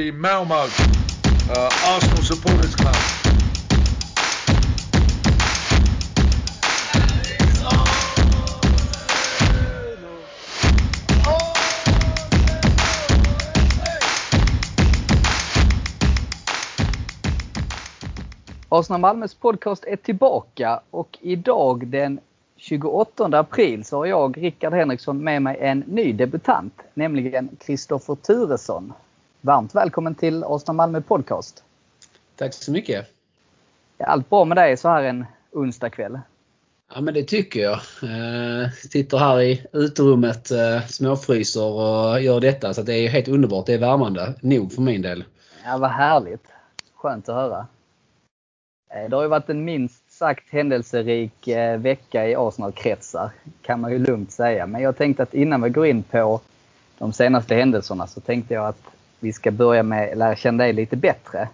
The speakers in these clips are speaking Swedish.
the Malmo uh, Arsenal Supporters Club. Arsenal Malmös podcast är tillbaka och idag den 28 april så har jag, Rickard Henriksson, med mig en ny debutant, nämligen Kristoffer Turesson. Varmt välkommen till Arsenal Malmö podcast. Tack så mycket. Är allt bra med dig så här en onsdagkväll? Ja men det tycker jag. Eh, sitter här i uterummet, eh, småfryser och gör detta så det är helt underbart. Det är värmande nog för min del. Ja vad härligt. Skönt att höra. Eh, det har ju varit en minst sagt händelserik eh, vecka i Arsenal-kretsar, kan man ju lugnt säga. Men jag tänkte att innan vi går in på de senaste händelserna så tänkte jag att vi ska börja med att lära känna dig lite bättre.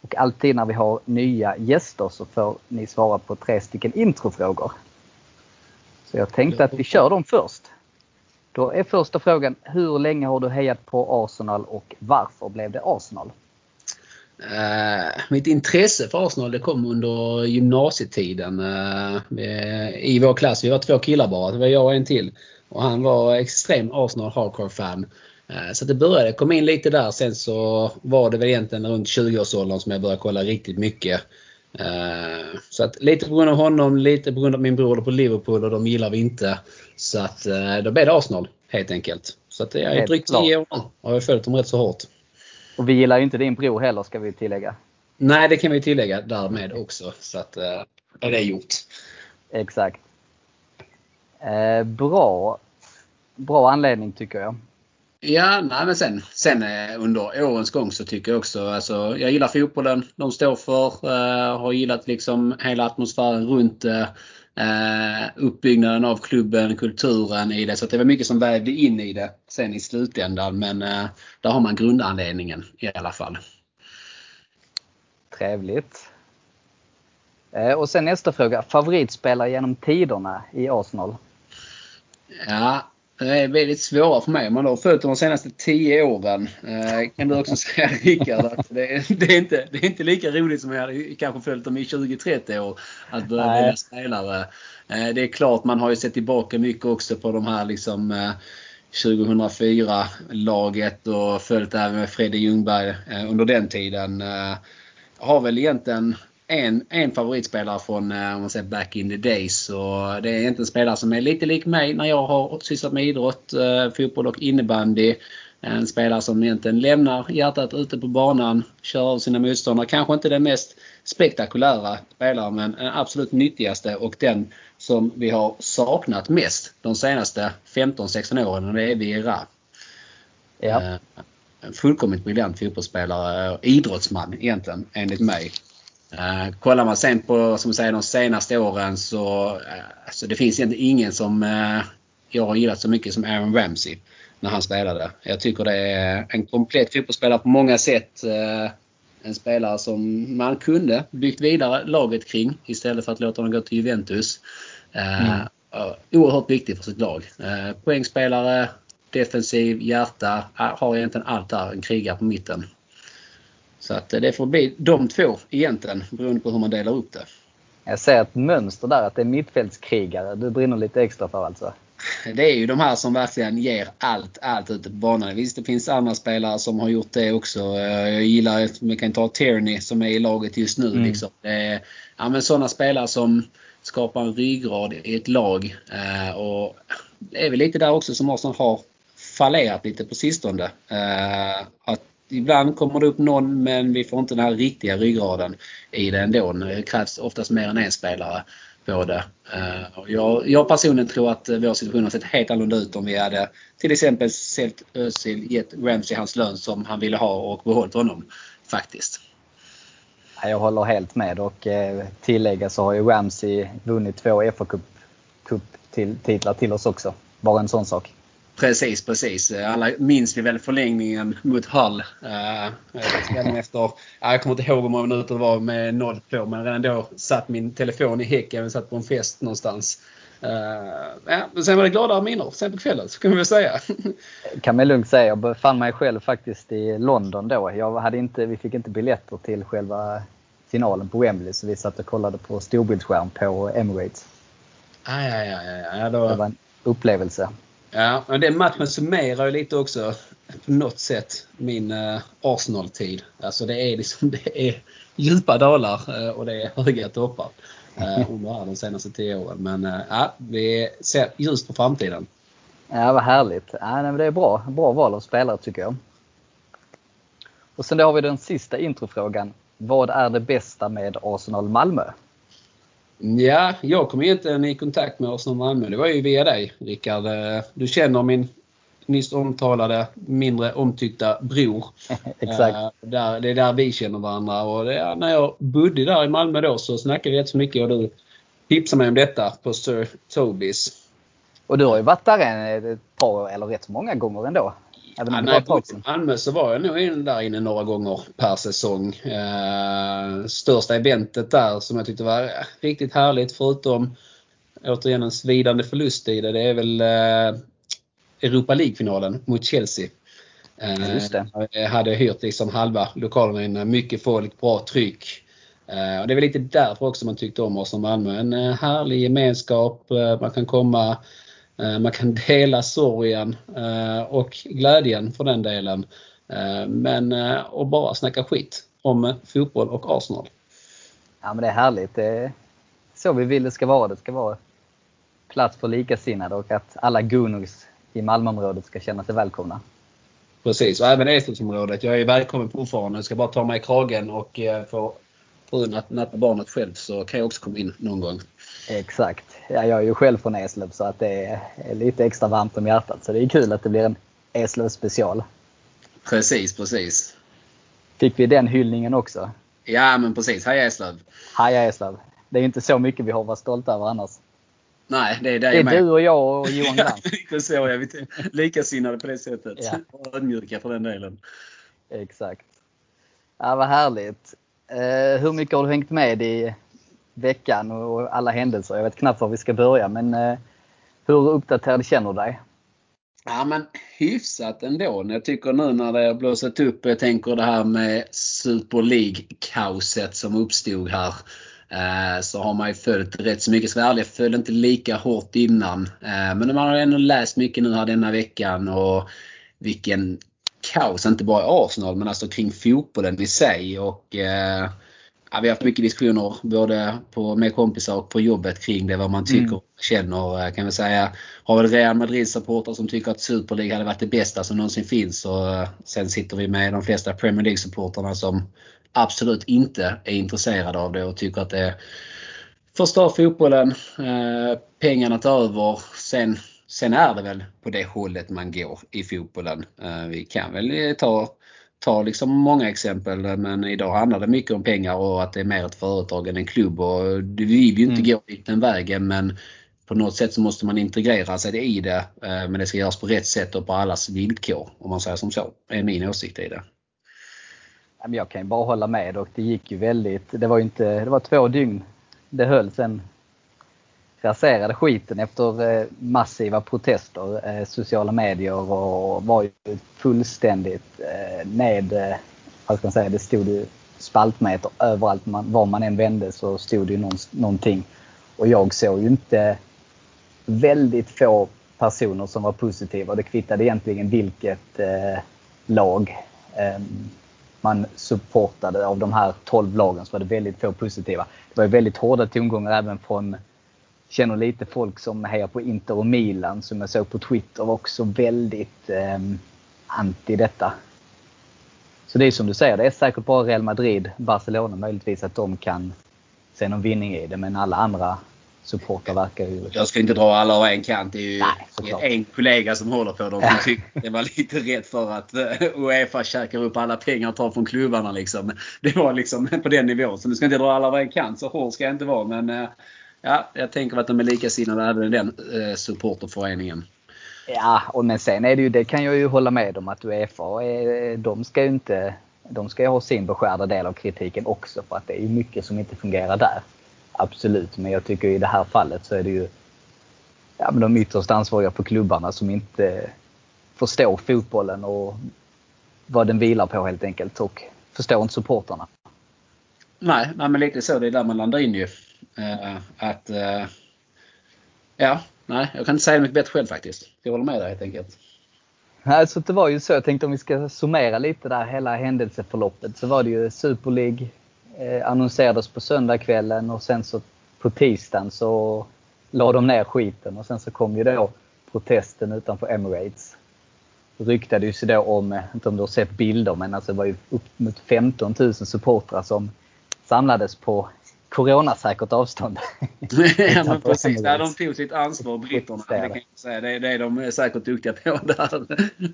Och alltid när vi har nya gäster så får ni svara på tre stycken introfrågor. Så jag tänkte att vi kör dem först. Då är första frågan, hur länge har du hejat på Arsenal och varför blev det Arsenal? Uh, mitt intresse för Arsenal det kom under gymnasietiden. Uh, I vår klass, vi var två killar bara, det var jag och en till. Och han var extrem Arsenal hardcore-fan. Uh, så det började komma in lite där. Sen så var det väl egentligen runt 20-årsåldern som jag började kolla riktigt mycket. Så att lite på grund av honom, lite på grund av min bror på Liverpool och de gillar vi inte. Så att då blev det Arsenal helt enkelt. Så att jag är drygt 10 år och har följt dem rätt så hårt. Och vi gillar ju inte din bror heller ska vi tillägga. Nej, det kan vi tillägga därmed också. Så att eh, är det gjort. Exakt. Eh, bra. Bra anledning tycker jag. Ja, nej, men sen, sen eh, under årens gång så tycker jag också, alltså, jag gillar fotbollen de står för. Eh, har gillat liksom hela atmosfären runt det. Eh, uppbyggnaden av klubben, kulturen i det. Så det var mycket som vävde in i det sen i slutändan. Men eh, där har man grundanledningen i alla fall. Trevligt. Eh, och sen nästa fråga. Favoritspelare genom tiderna i Arsenal? Ja, är väldigt svåra för mig. Man har följt de senaste 10 åren. Eh, kan du också säga Rickard att det är, det, är inte, det är inte lika roligt som jag hade kanske följt dem i 20-30 år. Att börja Nej. välja spelare. Eh, det är klart man har ju sett tillbaka mycket också på de här liksom eh, 2004-laget och följt även med Fredde Ljungberg eh, under den tiden. Eh, har väl egentligen en, en favoritspelare från eh, om man säger back in the days. Och det är inte en spelare som är lite lik mig när jag har sysslat med idrott, eh, fotboll och innebandy. En spelare som egentligen lämnar hjärtat ute på banan, kör av sina motståndare. Kanske inte den mest spektakulära spelaren men den absolut nyttigaste och den som vi har saknat mest de senaste 15-16 åren och det är Vieira. Ja. Eh, en fullkomligt briljant fotbollsspelare, idrottsman egentligen enligt mig. Uh, kollar man sen på som säger, de senaste åren så uh, alltså det finns egentligen ingen som uh, jag har gillat så mycket som Aaron Ramsey när han spelade. Jag tycker det är en komplett fotbollsspelare på många sätt. Uh, en spelare som man kunde byggt vidare laget kring istället för att låta honom gå till Juventus. Mm. oerhört viktig för sitt lag. poängspelare, defensiv, hjärta, har egentligen allt där. En krigare på mitten. Så att det får bli de två egentligen beroende på hur man delar upp det. Jag ser ett mönster där att det är mittfältskrigare du brinner lite extra för alltså. Det är ju de här som verkligen ger allt, allt ute på banan. Visst det finns andra spelare som har gjort det också. Jag gillar, vi kan ta Tierney som är i laget just nu. Mm. Liksom. Det är, ja, men sådana spelare som skapar en ryggrad i ett lag. Eh, och det är väl lite där också som Arsenal har fallerat lite på sistone. Eh, att ibland kommer det upp någon men vi får inte den här riktiga ryggraden i det ändå. Det krävs oftast mer än en spelare på det. Eh, jag, jag personligen tror att vår situation har sett helt annorlunda ut om vi hade till exempel sett Özil gett Ramsey hans lön som han ville ha och behållit honom. Faktiskt. Jag håller helt med och eh, tillägga så har ju Ramsey vunnit två fa Cup-titlar till oss också. Bara en sån sak. Precis, precis. Alla minns vi väl förlängningen mot Hull. Uh, efter, jag kommer inte ihåg hur många minuter det var med noll på men redan då satt min telefon i häcken. Vi satt på en fest någonstans. ja, men sen var det gladare minnen sen på kvällen, så kan vi väl säga. kan man lugnt säga. Jag befann mig själv faktiskt i London då. Jag hade inte, vi fick inte biljetter till själva finalen på Wembley så vi satt och kollade på storbildsskärm på Emirates. Ah, ja, ja, ja, ja. Då... Det var en upplevelse. Ja, men den matchen summerar ju lite också på något sätt min uh, Arsenal-tid. Alltså det är liksom det är djupa dalar uh, och det är höga toppar uh, under de senaste tio åren. Men ja, vi ser ljust på framtiden. Ja, vad härligt. Ja, det är bra. Bra val av spelare tycker jag. Och sen då har vi den sista introfrågan. Vad är det bästa med Arsenal Malmö? Ja, jag kom egentligen i kontakt med Arsenal Malmö. Det var ju via dig Rickard. Du känner min nyss omtalade mindre omtyckta bror. Exakt. Uh, där, det är där vi känner varandra. Och det, när jag bodde där i Malmö då så snackade vi rätt så mycket och du tipsade mig om detta på Sir Tobis. Och du har ju varit där en, ett par, eller rätt många gånger ändå. Även om ja, det var I Malmö så var jag nog in där inne några gånger per säsong. Uh, största eventet där som jag tyckte var riktigt härligt förutom återigen en svidande förlust i det. Det är väl uh, Europa League-finalen mot Chelsea. Uh, Just det. Jag hade hyrt liksom halva lokalen inne. Mycket folk, bra tryck. Och det är väl lite därför också man tyckte om oss som Malmö. En härlig gemenskap. Man kan komma Eh, man kan dela sorgen eh, och glädjen för den delen. Eh, men att bara snacka skit om fotboll och Arsenal. Ja men det är härligt. Det är så vi vill det ska vara. Det ska vara plats för likasinnade och att alla Gunners i Malmöområdet ska känna sig välkomna. Precis, och även Eslövsområdet. Jag är välkommen fortfarande. Jag ska bara ta mig i kragen och få frun att natta barnet själv så kan jag också komma in någon gång. Exakt. Ja, jag är ju själv från Eslöv så att det är lite extra varmt om hjärtat. Så det är kul att det blir en Eslöv special. Precis, precis. Fick vi den hyllningen också? Ja, men precis. Heja Eslöv! Heja Eslöv! Det är inte så mycket vi har varit stolta över annars. Nej, det är det är du och jag och Johan Glans. så, ja, vi likasinnade på det sättet. Ja. Ödmjuka för den delen. Exakt. Ja, vad härligt. Eh, hur mycket har du hängt med i veckan och alla händelser. Jag vet knappt var vi ska börja men eh, hur uppdaterad känner du dig? Ja men hyfsat ändå. Jag tycker nu när det har blåsat upp, jag tänker det här med Super League-kaoset som uppstod här. Eh, så har man ju följt rätt så mycket. Sverige följde inte lika hårt innan. Eh, men man har ändå läst mycket nu här denna veckan och vilken kaos, inte bara i Arsenal men alltså kring fotbollen i sig. Och eh, Ja, vi har haft mycket diskussioner både på, med kompisar och på jobbet kring det. Vad man tycker mm. och känner. Eh, kan vi säga. Har väl Real Madrid-supportrar som tycker att Super League hade varit det bästa som någonsin finns. Och eh, sen sitter vi med de flesta Premier League-supportrarna som absolut inte är intresserade av det och tycker att det förstör fotbollen. Eh, pengarna tar över. Sen, sen är det väl på det hållet man går i fotbollen. vi kan väl ta ta liksom många exempel men idag handlar det mycket om pengar och att det är mer ett företag än en klubb. Och vi vill ju inte mm. gå dit den vägen men på något sätt så måste man integrera sig i det. Eh, men det ska göras på rätt sätt och på allas villkor om man säger som så. Det är min åsikt i det. Jag kan ju bara hålla med och det gick ju väldigt, det var inte, det var två dygn det höll sen raserade skiten efter eh, massiva protester. Eh, sociala medier och var ju fullständigt eh, ned, vad ska man säga, det stod ju spaltmeter överallt. Man, var man än vände så stod det ju någonting. Och jag såg ju inte väldigt få personer som var positiva. Det kvittade egentligen vilket eh, lag eh, man supportade. Av de här 12 lagen så var det väldigt få positiva. Det var väldigt hårda tongångar även från känner lite folk som hejar på Inter och Milan som jag såg på Twitter var också väldigt eh, anti detta. Så det är som du säger, det är säkert bara Real Madrid, Barcelona möjligtvis att de kan se någon vinning i det men alla andra supportrar verkar ju... Jag ska inte dra alla över en kant. Det är ju Nej, en kollega som håller på dem som tyckte det var lite rätt för att eh, Uefa käkar upp alla pengar och tar från klubbarna. Liksom. Det var liksom på den nivån. Så nu ska inte dra alla över en kant. Så hård ska jag inte vara. Men eh, Ja, jag tänker att de är likasinnade även i den eh, supporterföreningen. Ja, och men sen är det ju, det kan jag ju hålla med om att Uefa, de ska ju inte, de ska ju ha sin beskärda del av kritiken också för att det är ju mycket som inte fungerar där. Absolut, men jag tycker i det här fallet så är det ju ja, men de ytterst ansvariga på klubbarna som inte förstår fotbollen och vad den vilar på helt enkelt och förstår inte supporterna. Nej, nej men lite så. Det är där man landar in ju. Uh, att, uh, ja, nej, jag kan inte säga mycket bättre själv faktiskt. Jag håller med dig helt enkelt. Alltså det var ju så, jag tänkte om vi ska summera lite där hela händelseförloppet så var det ju Super League eh, annonserades på söndagskvällen och sen så på tisdagen så la de ner skiten och sen så kom ju då protesten utanför Emirates. Det ryktades ju då om, eh, inte om du har sett bilder, men alltså det var ju upp mot 15 000 supportrar som samlades på coronasäkert avstånd. ja men precis, där de tog sitt ansvar britterna. Det, kan jag säga. Det, det är de säkert duktiga på där.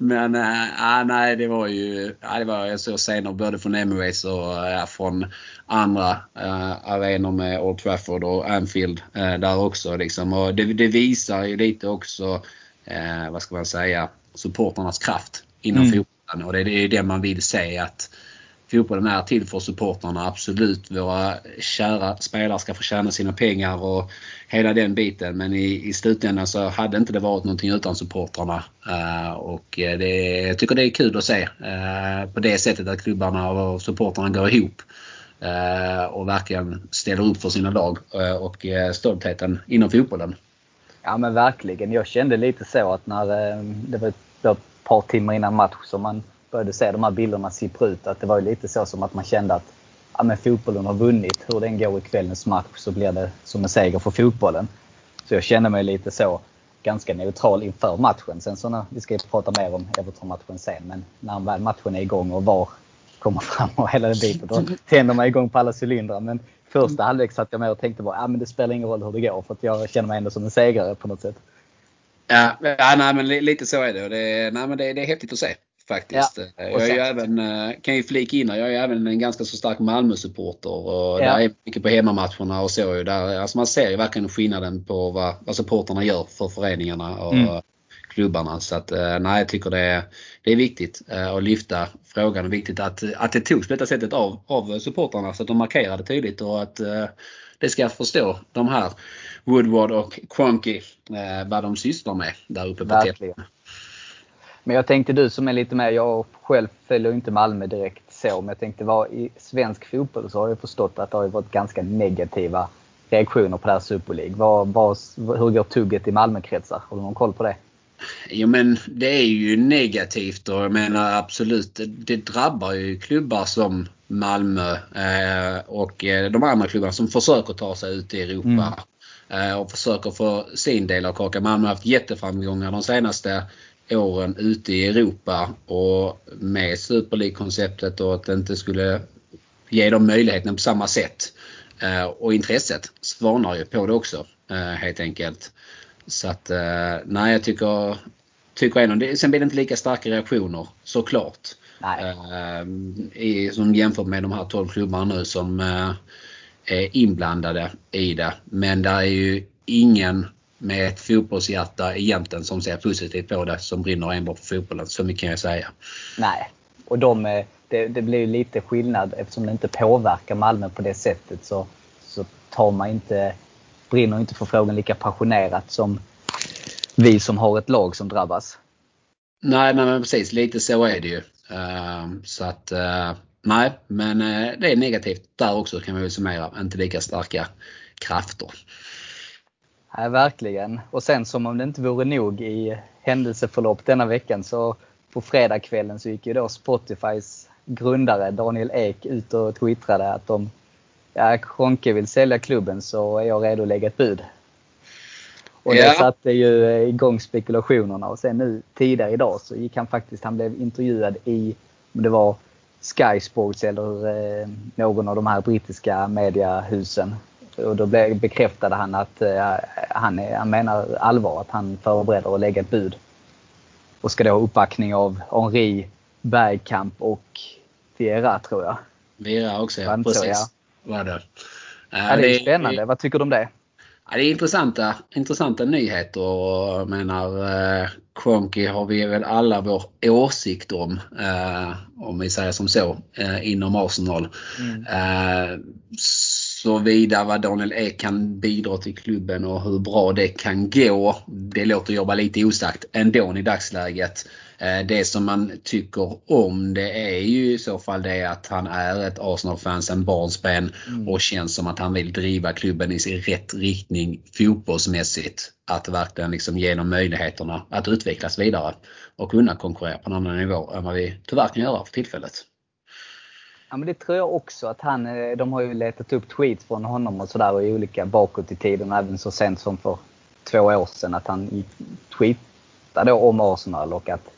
Men äh, nej det var ju, ja, det var jag såg scener både från Emirates och ja, från andra äh, arenor med Old Trafford och Anfield äh, där också. Liksom. Och det, det, visar ju lite också, äh, vad ska man säga, supporternas kraft inom mm. fotbollen. Och det, det är det man vill se att fotbollen är till för supportrarna, absolut. Våra kära spelare ska få tjäna sina pengar och hela den biten. Men i, i slutändan så hade inte det varit någonting utan supportrarna. Uh, och det, jag tycker det är kul att se uh, på det sättet att klubbarna och supportrarna går ihop. Uh, och verkligen ställer upp för sina lag och stoltheten inom fotbollen. Ja men verkligen. Jag kände lite så att när det var ett par timmar innan match som man började se de här bilderna sippra ut. Att det var lite så som att man kände att ja, men fotbollen har vunnit. Hur den går i kvällens match så blir det som en seger för fotbollen. Så jag kände mig lite så ganska neutral inför matchen. Sen så när, vi ska prata mer om Everton-matchen sen, men när väl matchen är igång och VAR kommer fram och hela den biten, då tänder man igång på alla cylindrar. Men första halvlek satt jag med och tänkte bara, ja men det spelar ingen roll hur det går för att jag känner mig ändå som en segrare på något sätt. Ja, ja nej, men lite så är det. det, nej, men det, det är häftigt att se faktiskt. Ja, jag är ju även, eh, kan ju flika in jag är även en ganska så stark Malmö-supporter. Och ja. där är mycket på hemmamatcherna och så. Där, alltså man ser ju verkligen skillnaden på vad, vad supporterna gör för föreningarna och mm. klubbarna. Så att eh, nej, jag tycker det är, det är viktigt eh, att lyfta frågan. Är viktigt att, att det togs på detta sättet av, av supportrarna så att de markerade tydligt och att det ska förstå de här Woodward och Cronky vad de sysslar med där uppe på Verkligen. Men jag tänkte du som är lite mer, jag själv följer inte Malmö direkt så, men jag tänkte vad i svensk fotboll så har jag förstått att det har varit ganska negativa reaktioner på det här Super League. Vad, vad, hur går tugget i Malmökretsar? Har du någon koll på det? Jo men det är ju negativt och jag menar absolut det drabbar ju klubbar som Malmö eh, och eh, de andra klubbarna som försöker ta sig ut i Europa. Mm. Eh, och försöker få sin del av kakan. Malmö har haft jätteframgångar de senaste åren ute i Europa och med Super League-konceptet och att det inte skulle ge dem möjligheten på samma sätt. Eh, och intresset svanar ju på det också eh, helt enkelt. Så att eh, nej jag tycker, tycker ändå, sen blir det inte lika starka reaktioner såklart. I, som jämfört med de här 12 klubbarna nu som är inblandade i det. Men det är ju ingen med ett fotbollshjärta egentligen som ser positivt på det, som brinner enbart för fotbollen. Så mycket kan jag säga. Nej, och de, eh, det, det blir lite skillnad eftersom det inte påverkar Malmö på det sättet så, så tar man inte, brinner inte för frågan lika passionerat som vi som har ett lag som drabbas. Nej, men precis. Lite så är det ju. Uh, så att uh, nej, men uh, det är negativt där också kan man väl summera. Inte lika starka krafter. Ja, verkligen. Och sen som om det inte vore nog i händelseförlopp denna veckan så på fredagskvällen så gick ju då Spotifys grundare Daniel Ek ut och twittrade att om ja, Kronke vill sälja klubben så är jag redo att lägga ett bud. Och det ja. satte ju igång spekulationerna och sen nu tidigare idag så gick han faktiskt, han blev intervjuad i, om det var Sky Sports eller eh, någon av de här brittiska mediahusen och då bekräftade han att eh, han, är, han menar allvar, att han förbereder att lägga ett bud. Och ska då ha uppbackning av Henri, Bergkamp och Viera tror jag. Viera också ja, precis. Ja. Var det. Ja, det är spännande. Vad tycker du om det? Ja, det är intressanta, intressanta nyheter och jag menar eh, Cronky har vi väl alla vår åsikt om. Eh, om vi säger som så. Eh, inom Arsenal. Mm. Eh, så vidare vad Daniel Ek kan bidra till klubben och hur bra det kan gå. Det låter jobba lite osagt ändå i dagsläget. Eh, det som man tycker om det är ju i så fall det att han är ett Arsenal-fan sen barnsben mm. och känns som att han vill driva klubben i sin rätt riktning fotbollsmässigt. Att verkligen liksom ge dem möjligheterna att utvecklas vidare och kunna konkurrera på en annan nivå än vad vi tyvärr kan göra för tillfället. Ja men det tror jag också att han, eh, de har ju letat upp tweets från honom och sådär i olika bakåt i tiden, även så sent som för två år sedan att han tweetade om Arsenal och att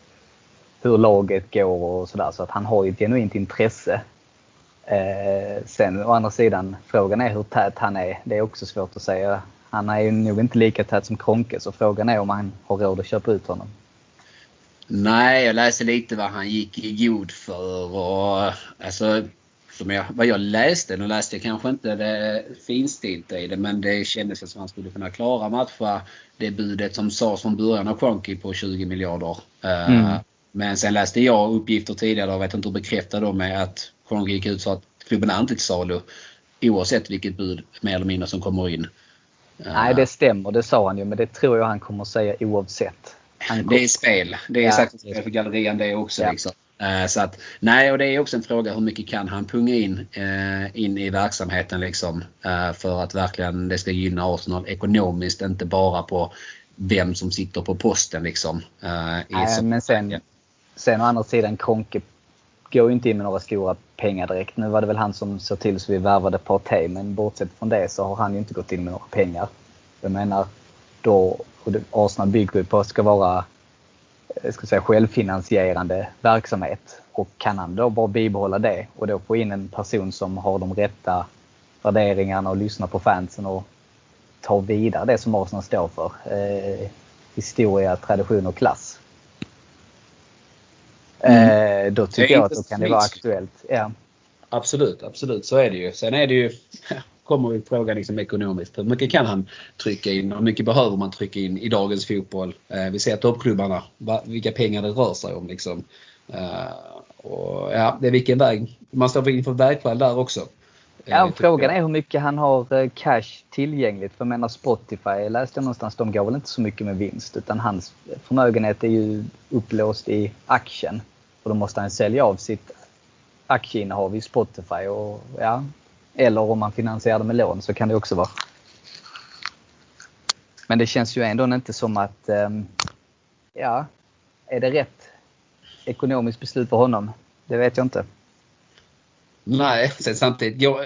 hur laget går och sådär. Så att han har ju ett genuint intresse. Eh, sen å andra sidan, frågan är hur tät han är. Det är också svårt att säga. Han är ju nog inte lika tät som Kronke så frågan är om han har råd att köpa ut honom. Nej, jag läste lite vad han gick i god för och alltså som jag, vad jag läste, nu läste jag kanske inte det finstilta i det men det kändes som att han skulle kunna klara matcha det budet som sades från början av Cronky på 20 miljarder. Eh, mm. Men sen läste jag uppgifter tidigare, jag vet inte hur bekräftade de är, att Cronky gick ut sa att klubben är inte till salu oavsett vilket bud mer eller mindre som kommer in. Nej det stämmer, det sa han ju men det tror jag han kommer säga oavsett. Det är spel. Det är ja, sagt spel för gallerian det också. Ja. Liksom. Eh, så att, nej, och det är också en fråga hur mycket kan han punga in, eh, in i verksamheten liksom, eh, för att verkligen det ska gynna Arsenal ekonomiskt, inte bara på vem som sitter på posten. Liksom, nej, men sen, sen å andra sidan, Kronke går ju inte in med några stora pengar direkt. Nu var det väl han som såg till så vi värvade Partey, men bortsett från det så har han ju inte gått in med några pengar. Jag menar, då och Arsenal bygger på ska vara eh, ska säga, självfinansierande verksamhet. Och kan han då bara bibehålla det och då få in en person som har de rätta värderingarna och lyssnar på fansen och tar vidare det som Arsenal står för. Eh, historia, tradition och klass. Mm. Eh, då tycker jag att då kan det vara aktuellt. Ja. Absolut, absolut så är det ju. Sen är det ju kommer ju frågan liksom ekonomiskt. Hur mycket kan han trycka in? Hur mycket behöver man trycka in i dagens fotboll? Eh, vi ser toppklubbarna, vilka pengar det rör sig om. Liksom. Eh, och, ja, det är vilken väg. Man står inför vägskäl där också. Ja, eh, frågan är hur mycket han har cash tillgängligt. För jag menar Spotify, jag läste någonstans, de går väl inte så mycket med vinst utan hans förmögenhet är ju upplåst i aktien. Och då måste han sälja av sitt aktieinnehav i Spotify och ja, eller om man finansierar det med lån så kan det också vara. Men det känns ju ändå inte som att, ehm, ja, är det rätt ekonomiskt beslut för honom? Det vet jag inte. Nej, sen samtidigt, jag,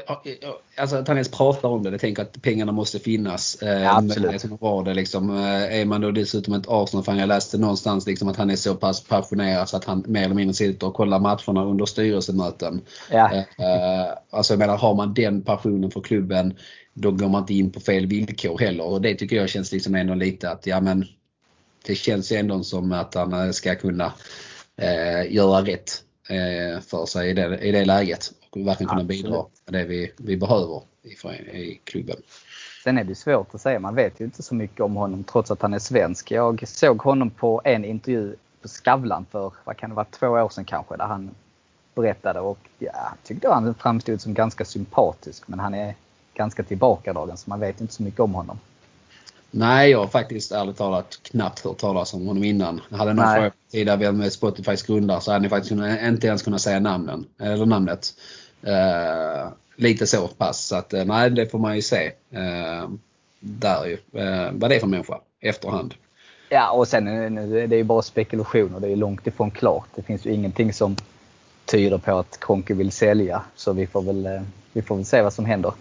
alltså att han ens pratar om det, jag tänker att pengarna måste finnas. Ja, eh, absolut. Var det liksom, eh, är man då dessutom ett Arsenal-fan, jag läste någonstans liksom att han är så pass passionerad så att han mer eller mindre sitter och kollar matcherna under styrelsemöten. Ja. Eh, alltså jag menar, har man den passionen för klubben, då går man inte in på fel villkor heller. Och det tycker jag känns liksom ändå lite att, ja men, det känns ju ändå som att han ska kunna eh, göra rätt för sig i det, i det läget verkligen kunna Absolut. bidra med det vi, vi behöver i, i klubben. Sen är det svårt att säga, man vet ju inte så mycket om honom trots att han är svensk. Jag såg honom på en intervju på Skavlan för, vad kan det vara, två år sedan kanske, där han berättade och ja, tyckte han framstod som ganska sympatisk men han är ganska tillbakadragen så man vet inte så mycket om honom. Nej, jag har faktiskt ärligt talat knappt hört talas om honom innan. Jag hade någon fråga tidigare vem Spotifys grundare så hade ni faktiskt inte ens kunnat säga namnen, eller namnet. Uh, lite så pass. Så att, uh, nej, det får man ju se. Uh, där ju. Vad det är för människa efterhand. Ja, och sen nu, det är ju bara spekulation och det är långt ifrån klart. Det finns ju ingenting som tyder på att Kronke vill sälja. Så vi får väl, vi får väl se vad som händer.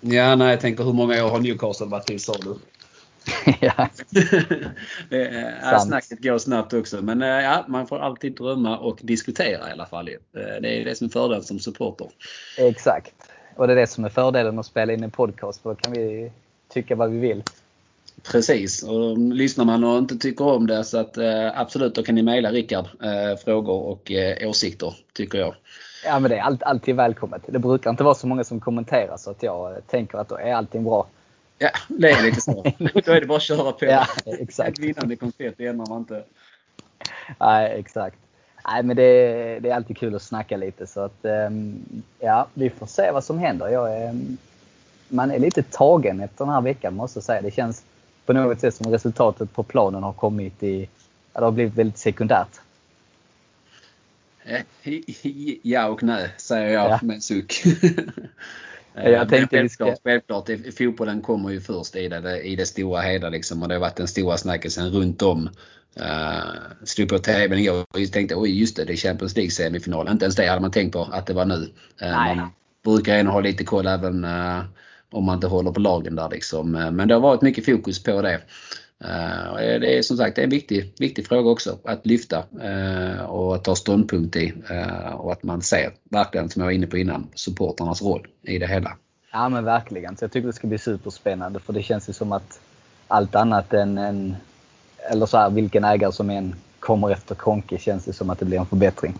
Ja, nej, jag tänker hur många år har Newcastle varit i salu? ja. det är, snacket går snabbt också. Men eh, ja, man får alltid drömma och diskutera i alla fall. Eh, det är det som är fördelen som supporter. Exakt. Och det är det som är fördelen att spela in en podcast. För då kan vi tycka vad vi vill. Precis. Och lyssnar man och inte tycker om det så att eh, absolut, då kan ni mejla Rickard frågor och åsikter tycker jag. Ja men det är alltid välkommet. Det brukar inte vara så många som kommenterar så att jag tänker att då är allting bra. Ja, det är lite så. Då är det bara att köra på. Ja, exakt. Ett vinnande koncept det ändrar man inte. Nej, exakt. Nej, men det, det, är alltid kul att snacka lite så att ehm, ja, vi får se vad som händer. Jag är, man är lite tagen efter den här veckan måste jag säga. Det känns på något sätt som resultatet på planen har kommit i, det har blivit väldigt sekundärt. Ja och nej, säger jag ja. med en suck. jag tänkte självklart, ska... självklart, fotbollen kommer ju först i det, i det stora hela liksom, och det har varit den stora snackisen runt om. Uh, slog på TVn igår och tänkte oj just det, det är Champions League semifinal. Inte ens det hade man tänkt på att det var nu. Uh, man brukar ändå ha lite koll även uh, om man inte håller på lagen där liksom. Men det har varit mycket fokus på det. Uh, det är som sagt det är en viktig, viktig fråga också att lyfta uh, och ta ståndpunkt i. Uh, och att man ser verkligen, som jag var inne på innan, supporternas roll i det hela. Ja men verkligen. Så jag tycker det ska bli superspännande för det känns ju som att allt annat än en, eller så här, vilken ägare som än kommer efter Konke känns det som att det blir en förbättring.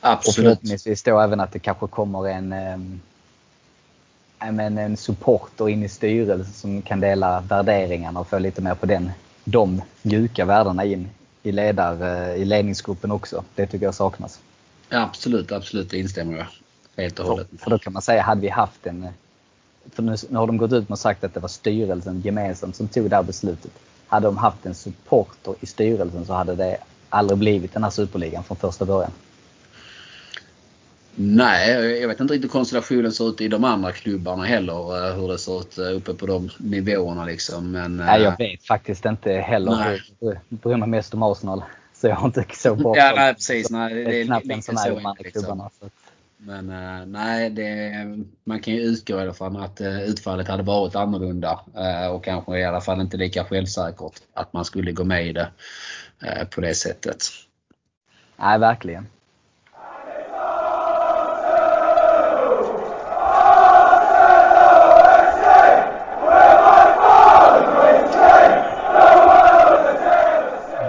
Absolut. Och förhoppningsvis då även att det kanske kommer en um, men en supporter in i styrelsen som kan dela värderingarna och få lite mer på den, de mjuka värdena in i, ledar, eh, i ledningsgruppen också. Det tycker jag saknas. Ja, absolut, absolut. Det instämmer jag helt och hållet. För, för då kan man säga, hade vi haft en... För nu, nu har de gått ut och sagt att det var styrelsen gemensamt som tog det här beslutet. Hade de haft en supporter i styrelsen så hade det aldrig blivit den här superligan från första början. Nej, jag vet inte riktigt hur konstellationen ser ut i de andra klubbarna heller. Eh, hur det ser ut eh, uppe på de nivåerna liksom. Men, nej, jag eh, vet faktiskt inte heller. Nej. Jag bryr mig mest om Arsenal. Så jag har inte så bra Ja, nej, precis. Nej, det, är knappt en sån här de andra liksom. klubbarna. Så. Men nej, det, man kan ju utgå ifrån att utfallet hade varit annorlunda och kanske i alla fall inte lika självsäkert att man skulle gå med i det på det sättet. Nej, verkligen.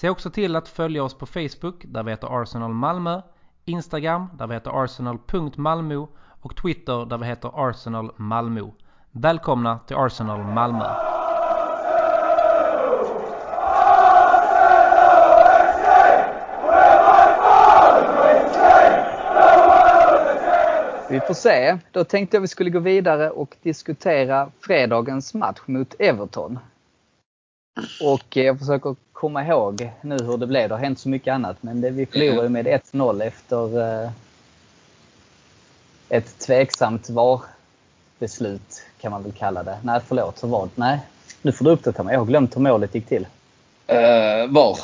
Se också till att följa oss på Facebook där vi heter Arsenal Malmö, Instagram där vi heter arsenal.malmo och Twitter där vi heter Arsenal Malmö. Välkomna till Arsenal Malmö! Vi får se. Då tänkte jag vi skulle gå vidare och diskutera fredagens match mot Everton. Och jag försöker komma ihåg nu hur det blev. Det har hänt så mycket annat. Men det, vi förlorade med 1-0 efter eh, ett tveksamt VAR-beslut kan man väl kalla det. Nej, förlåt. Så var det? Nej, nu får du uppdatera mig. Jag har glömt hur målet gick till. Uh, VAR.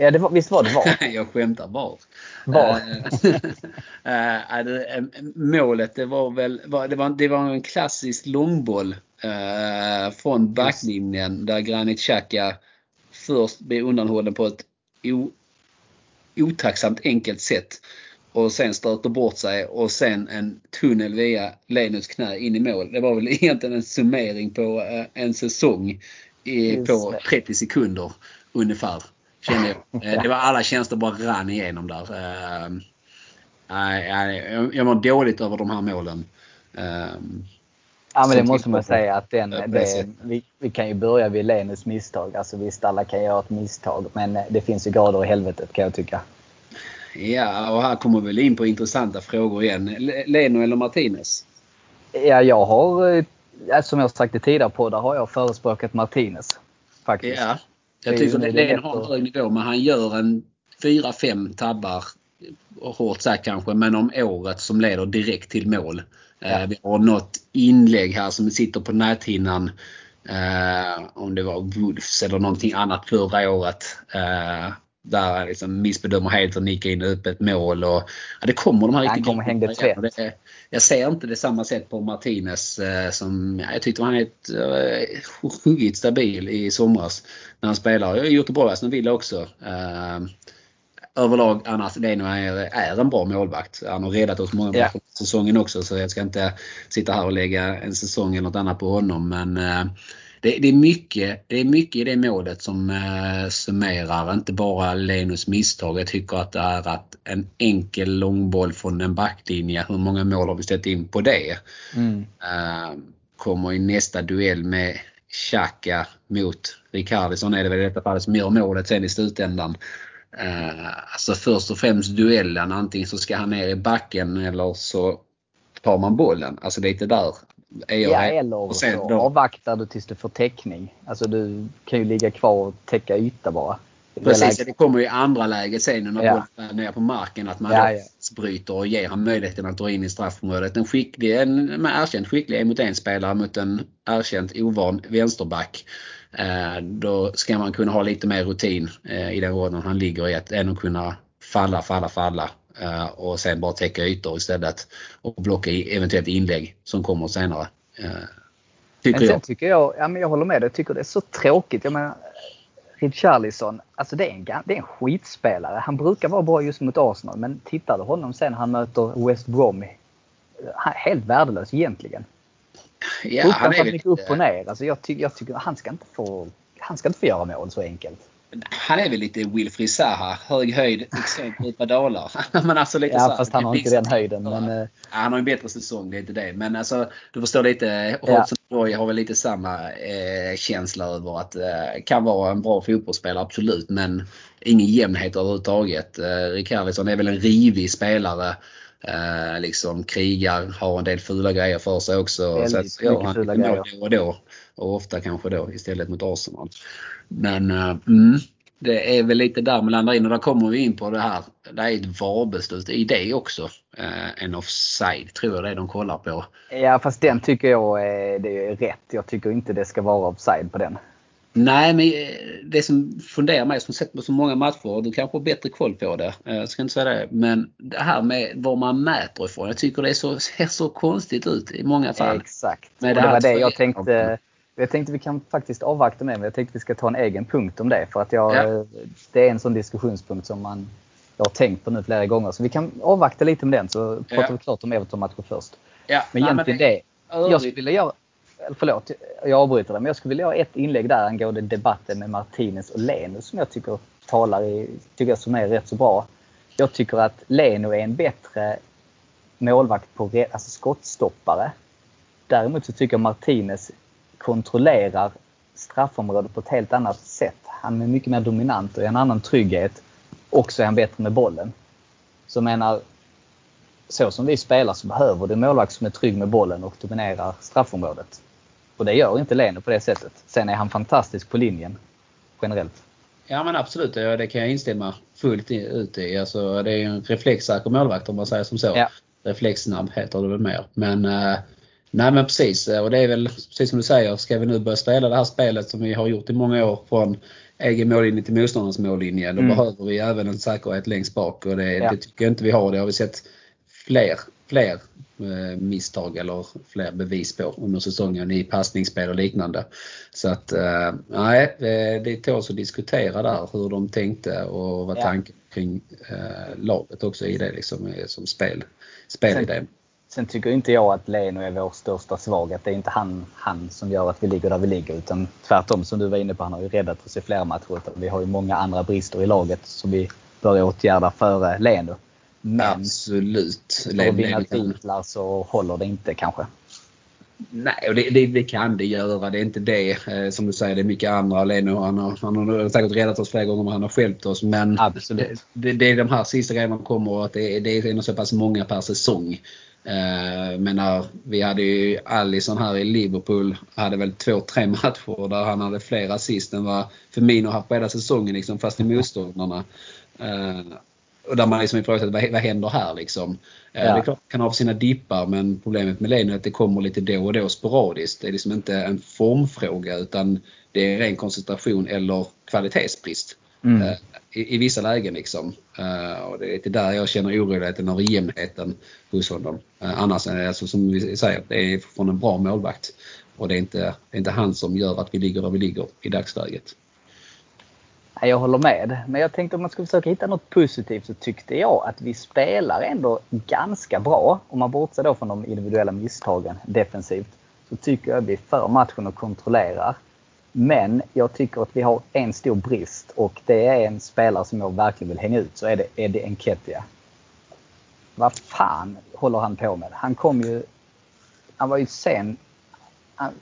Ja, det var, visst var det VAR? jag skämtar. VAR. VAR. uh, uh, målet det var väl det var, det var en klassisk långboll uh, från backlinjen där Granit Xhaka först blir undanhållen på ett o, otacksamt enkelt sätt och sen stöter bort sig och sen en tunnel via Lenus knä in i mål. Det var väl egentligen en summering på eh, en säsong i, på 30 sekunder ungefär. Kände jag. Eh, det var alla tjänster bara rann igenom där. Uh, jag mår dåligt över de här målen. Ja men det måste man säga att den, det, vi, vi, kan ju börja vid Lenus misstag. Alltså visst alla kan göra ett misstag men det finns ju grader i helvetet kan jag tycka. Ja och här kommer vi in på intressanta frågor igen. Leno eller Martinez? Ja jag har, som jag sagt i tidigare poddar, har jag förespråkat Martinez. Faktiskt. Ja, jag tycker att Leno har en hög nivå men han gör en 4-5 tabbar hårt sagt kanske, men om året som leder direkt till mål. Ja. Eh, vi har något inlägg här som sitter på näthinnan. Eh, om det var Wolves eller någonting annat förra året. Eh, där han liksom missbedömer helt och nickar in öppet mål. Och, ja, det kommer de här riktigt kommer hängde det, Jag ser inte det samma sätt på Martinez eh, som ja, jag tyckte han är ett, eh, sjukt stabil i somras när han spelar. Jag har gjort det bra i Aston Villa också. Eh, överlag annars Leno är, är en bra målvakt. Han har räddat oss många ja. säsongen också så jag ska inte sitta här och lägga en säsong eller något annat på honom. Men eh, det, det, är mycket, det är mycket i det målet som eh, summerar inte bara Lenus misstag. Jag tycker att det är att en enkel långboll från en backlinje, hur många mål har vi ställt in på det? Mm. Eh, kommer i nästa duell med Xhaka mot Ricardisson är det väl i detta fallet som gör målet sen i slutändan. Eh, alltså först och främst duellen, antingen så ska han ner i backen eller så tar man bollen. Alltså lite där Ja, eller så då... avvaktar du tills du får täckning. Alltså du kan ju ligga kvar och täcka yta bara. Precis, det, det kommer ju i andra läget sen när ja. bollen är ner på marken att man ja, ja. bryter och ger han möjligheten att dra in i straffområdet. En, skicklig, en erkänt skicklig en mot en spelare mot en erkänt ovan vänsterback. Eh, då ska man kunna ha lite mer rutin eh, i den rollen han ligger i att kunna falla, falla, falla och sen bara täcka ytor istället och blocka eventuellt inlägg som kommer senare. Tycker men sen jag. tycker jag, ja men jag håller med dig, jag tycker det är så tråkigt. Jag menar, Richarlison, alltså det är, en, det är en skitspelare. Han brukar vara bra just mot Arsenal men tittar du honom sen han möter West Brom. Helt värdelös egentligen. Ja, han är mycket upp och ner. Alltså jag, tycker, jag tycker han ska inte få han ska inte få göra mål så enkelt. Han är väl lite Wilfried Zaha. Hög höjd, extremt djupa dalar. men alltså lite ja, så fast han har inte den höjden. Men... Ja, han har en bättre säsong, det är inte det. Men alltså, du förstår lite. Hodgson ja. har väl lite samma eh, känsla över att eh, kan vara en bra fotbollsspelare, absolut. Men ingen jämnhet överhuvudtaget. Eh, Rikardisson är väl en rivig spelare. Eh, liksom krigar, har en del fula grejer för sig också. Väldigt så att, ja, fula grejer. Då och då. Och ofta kanske då istället mot Arsenal. Men uh, mm, det är väl lite där man landar in och där kommer vi in på det här. Det är ett VAR-beslut i det också. Uh, en offside tror jag det är de kollar på. Ja fast den tycker jag är, det är rätt. Jag tycker inte det ska vara offside på den. Nej, men eh, det som funderar mig som sett på så många matcher, du kanske har bättre koll på det. Jag ska inte säga det. Men det här med var man mäter ifrån. Jag tycker det så, ser så konstigt ut i många fall. Exakt. Men det, det var det jag tänkte. Jag tänkte vi kan faktiskt avvakta med men jag tänkte vi ska ta en egen punkt om det. För att jag, ja. det är en sån diskussionspunkt som man, jag har tänkt på nu flera gånger. Så vi kan avvakta lite med den så pratar ja. vi klart om Everton-matchen först. Ja. Men egentligen Nej, men det, det. Jag skulle vilja göra, förlåt, jag avbryter det, men jag skulle vilja ha ett inlägg där angående debatten med Martinez och Leno som jag tycker talar i, tycker jag som är rätt så bra. Jag tycker att Leno är en bättre målvakt på alltså skottstoppare. Däremot så tycker jag Martinez kontrollerar straffområdet på ett helt annat sätt. Han är mycket mer dominant och är en annan trygghet. Och så är han bättre med bollen. Så menar, så som vi spelar så behöver du en målvakt som är trygg med bollen och dominerar straffområdet. Och det gör inte Leno på det sättet. Sen är han fantastisk på linjen generellt. Ja men absolut, det kan jag instämma fullt ut i. Alltså, det är en reflexsäker målvakt om man säger som så. Ja. Reflexsnabb heter det väl mer. Men eh, nej men precis och det är väl precis som du säger, ska vi nu börja spela det här spelet som vi har gjort i många år från egen mållinje till motståndarens mållinje. Då mm. behöver vi även en säkerhet längst bak och det, ja. det tycker jag inte vi har. Det har vi sett fler, fler eh, misstag eller fler bevis på under säsongen i passningsspel och liknande. Så att eh, nej, det tåls att diskutera där hur de tänkte och vad ja. tanken kring eh, laget också i det liksom som spel, spelidé. Sen, sen tycker inte jag att Leno är vår största svaghet. Det är inte han, han som gör att vi ligger där vi ligger utan tvärtom som du var inne på. Han har ju räddat oss i flera matcher. Vi har ju många andra brister i laget som vi bör åtgärda före Leno. Men Absolut. för att vinna titlar så håller det inte kanske. Nej, och det, det, det, kan det göra. Det är inte det. Eh, som du säger, det är mycket andra. Leno, han har, han har säkert räddat oss flera gånger men han har skälpt oss. Men Absolut. Det, det är de här sista grejerna som kommer och att det, det är så pass många per säsong. Eh, menar, vi hade ju Allison här i Liverpool, hade väl två, tre matcher där han hade fler assist än vad Firmino haft på hela säsongen liksom, fast i motståndarna. Eh, och där man liksom ifrågasätter vad, vad händer här liksom. Eh, ja. Det är klart kan ha sina dippar men problemet med Leno är att det kommer lite då och då sporadiskt. Det är liksom inte en formfråga utan det är ren koncentration eller kvalitetsbrist. Mm. Uh, i, I, vissa lägen liksom. Uh, och det är lite där jag känner oroligheten och jämnheten hos honom. Annars är det alltså, som vi säger, det är från en bra målvakt. Och det är, inte, det är inte han som gör att vi ligger där vi ligger i dagsläget. Jag håller med. Men jag tänkte om man skulle försöka hitta något positivt så tyckte jag att vi spelar ändå ganska bra. Om man bortser då från de individuella misstagen defensivt. Så tycker jag att vi för matchen och kontrollerar. Men jag tycker att vi har en stor brist och det är en spelare som jag verkligen vill hänga ut. Så är det Eddie Enketia. Vad fan håller han på med? Han kom ju... Han var ju sen.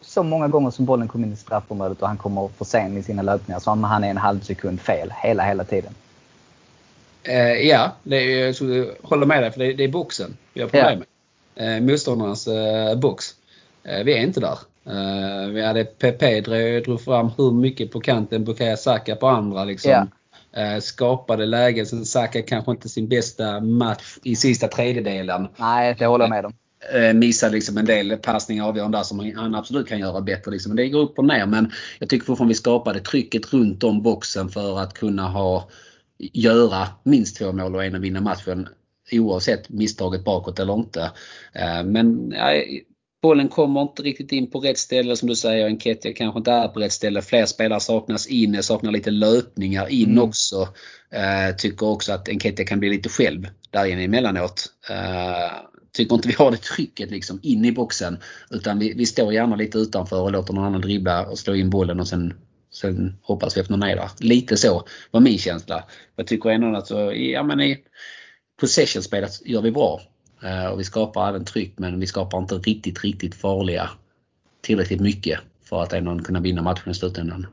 Så många gånger som bollen kom in i straffområdet och han kommer för sen i sina löpningar så han är en halv sekund fel hela, hela tiden. Eh, ja, det är, jag håller med dig för det, det är boxen vi har problem med. Eh, motståndarnas eh, box. Eh, vi är inte där. Vi hade PP drog, drog fram hur mycket på kanten Bukayo Saka på andra. Liksom. Yeah. Skapade lägen. Sen Saka kanske inte sin bästa match i sista tredjedelen. Nej, det håller jag med om. Uh, missade liksom en del passningar avgörande där som han absolut kan göra bättre. Liksom. Det går upp och ner men jag tycker fortfarande vi skapade trycket runt om boxen för att kunna ha göra minst två mål och en vinna matchen oavsett misstaget bakåt eller inte. Uh, men bollen kommer inte riktigt in på rätt ställe som du säger. Enketia kanske inte är på rätt ställe. Fler spelare saknas in. saknar lite löpningar in mm. också. Uh, tycker också att Enketia kan bli lite själv där inne emellanåt tycker inte vi har det trycket liksom in i boxen. Utan vi, vi står gärna lite utanför och låter någon annan dribbla och slå in bollen och sen, sen hoppas vi att någon där. Lite så var min känsla. Jag tycker ändå att så, ja, men i possession-spelet gör vi bra. Eh, och vi skapar även tryck men vi skapar inte riktigt, riktigt farliga tillräckligt mycket för att ändå kunna vinna matchen i slutändan.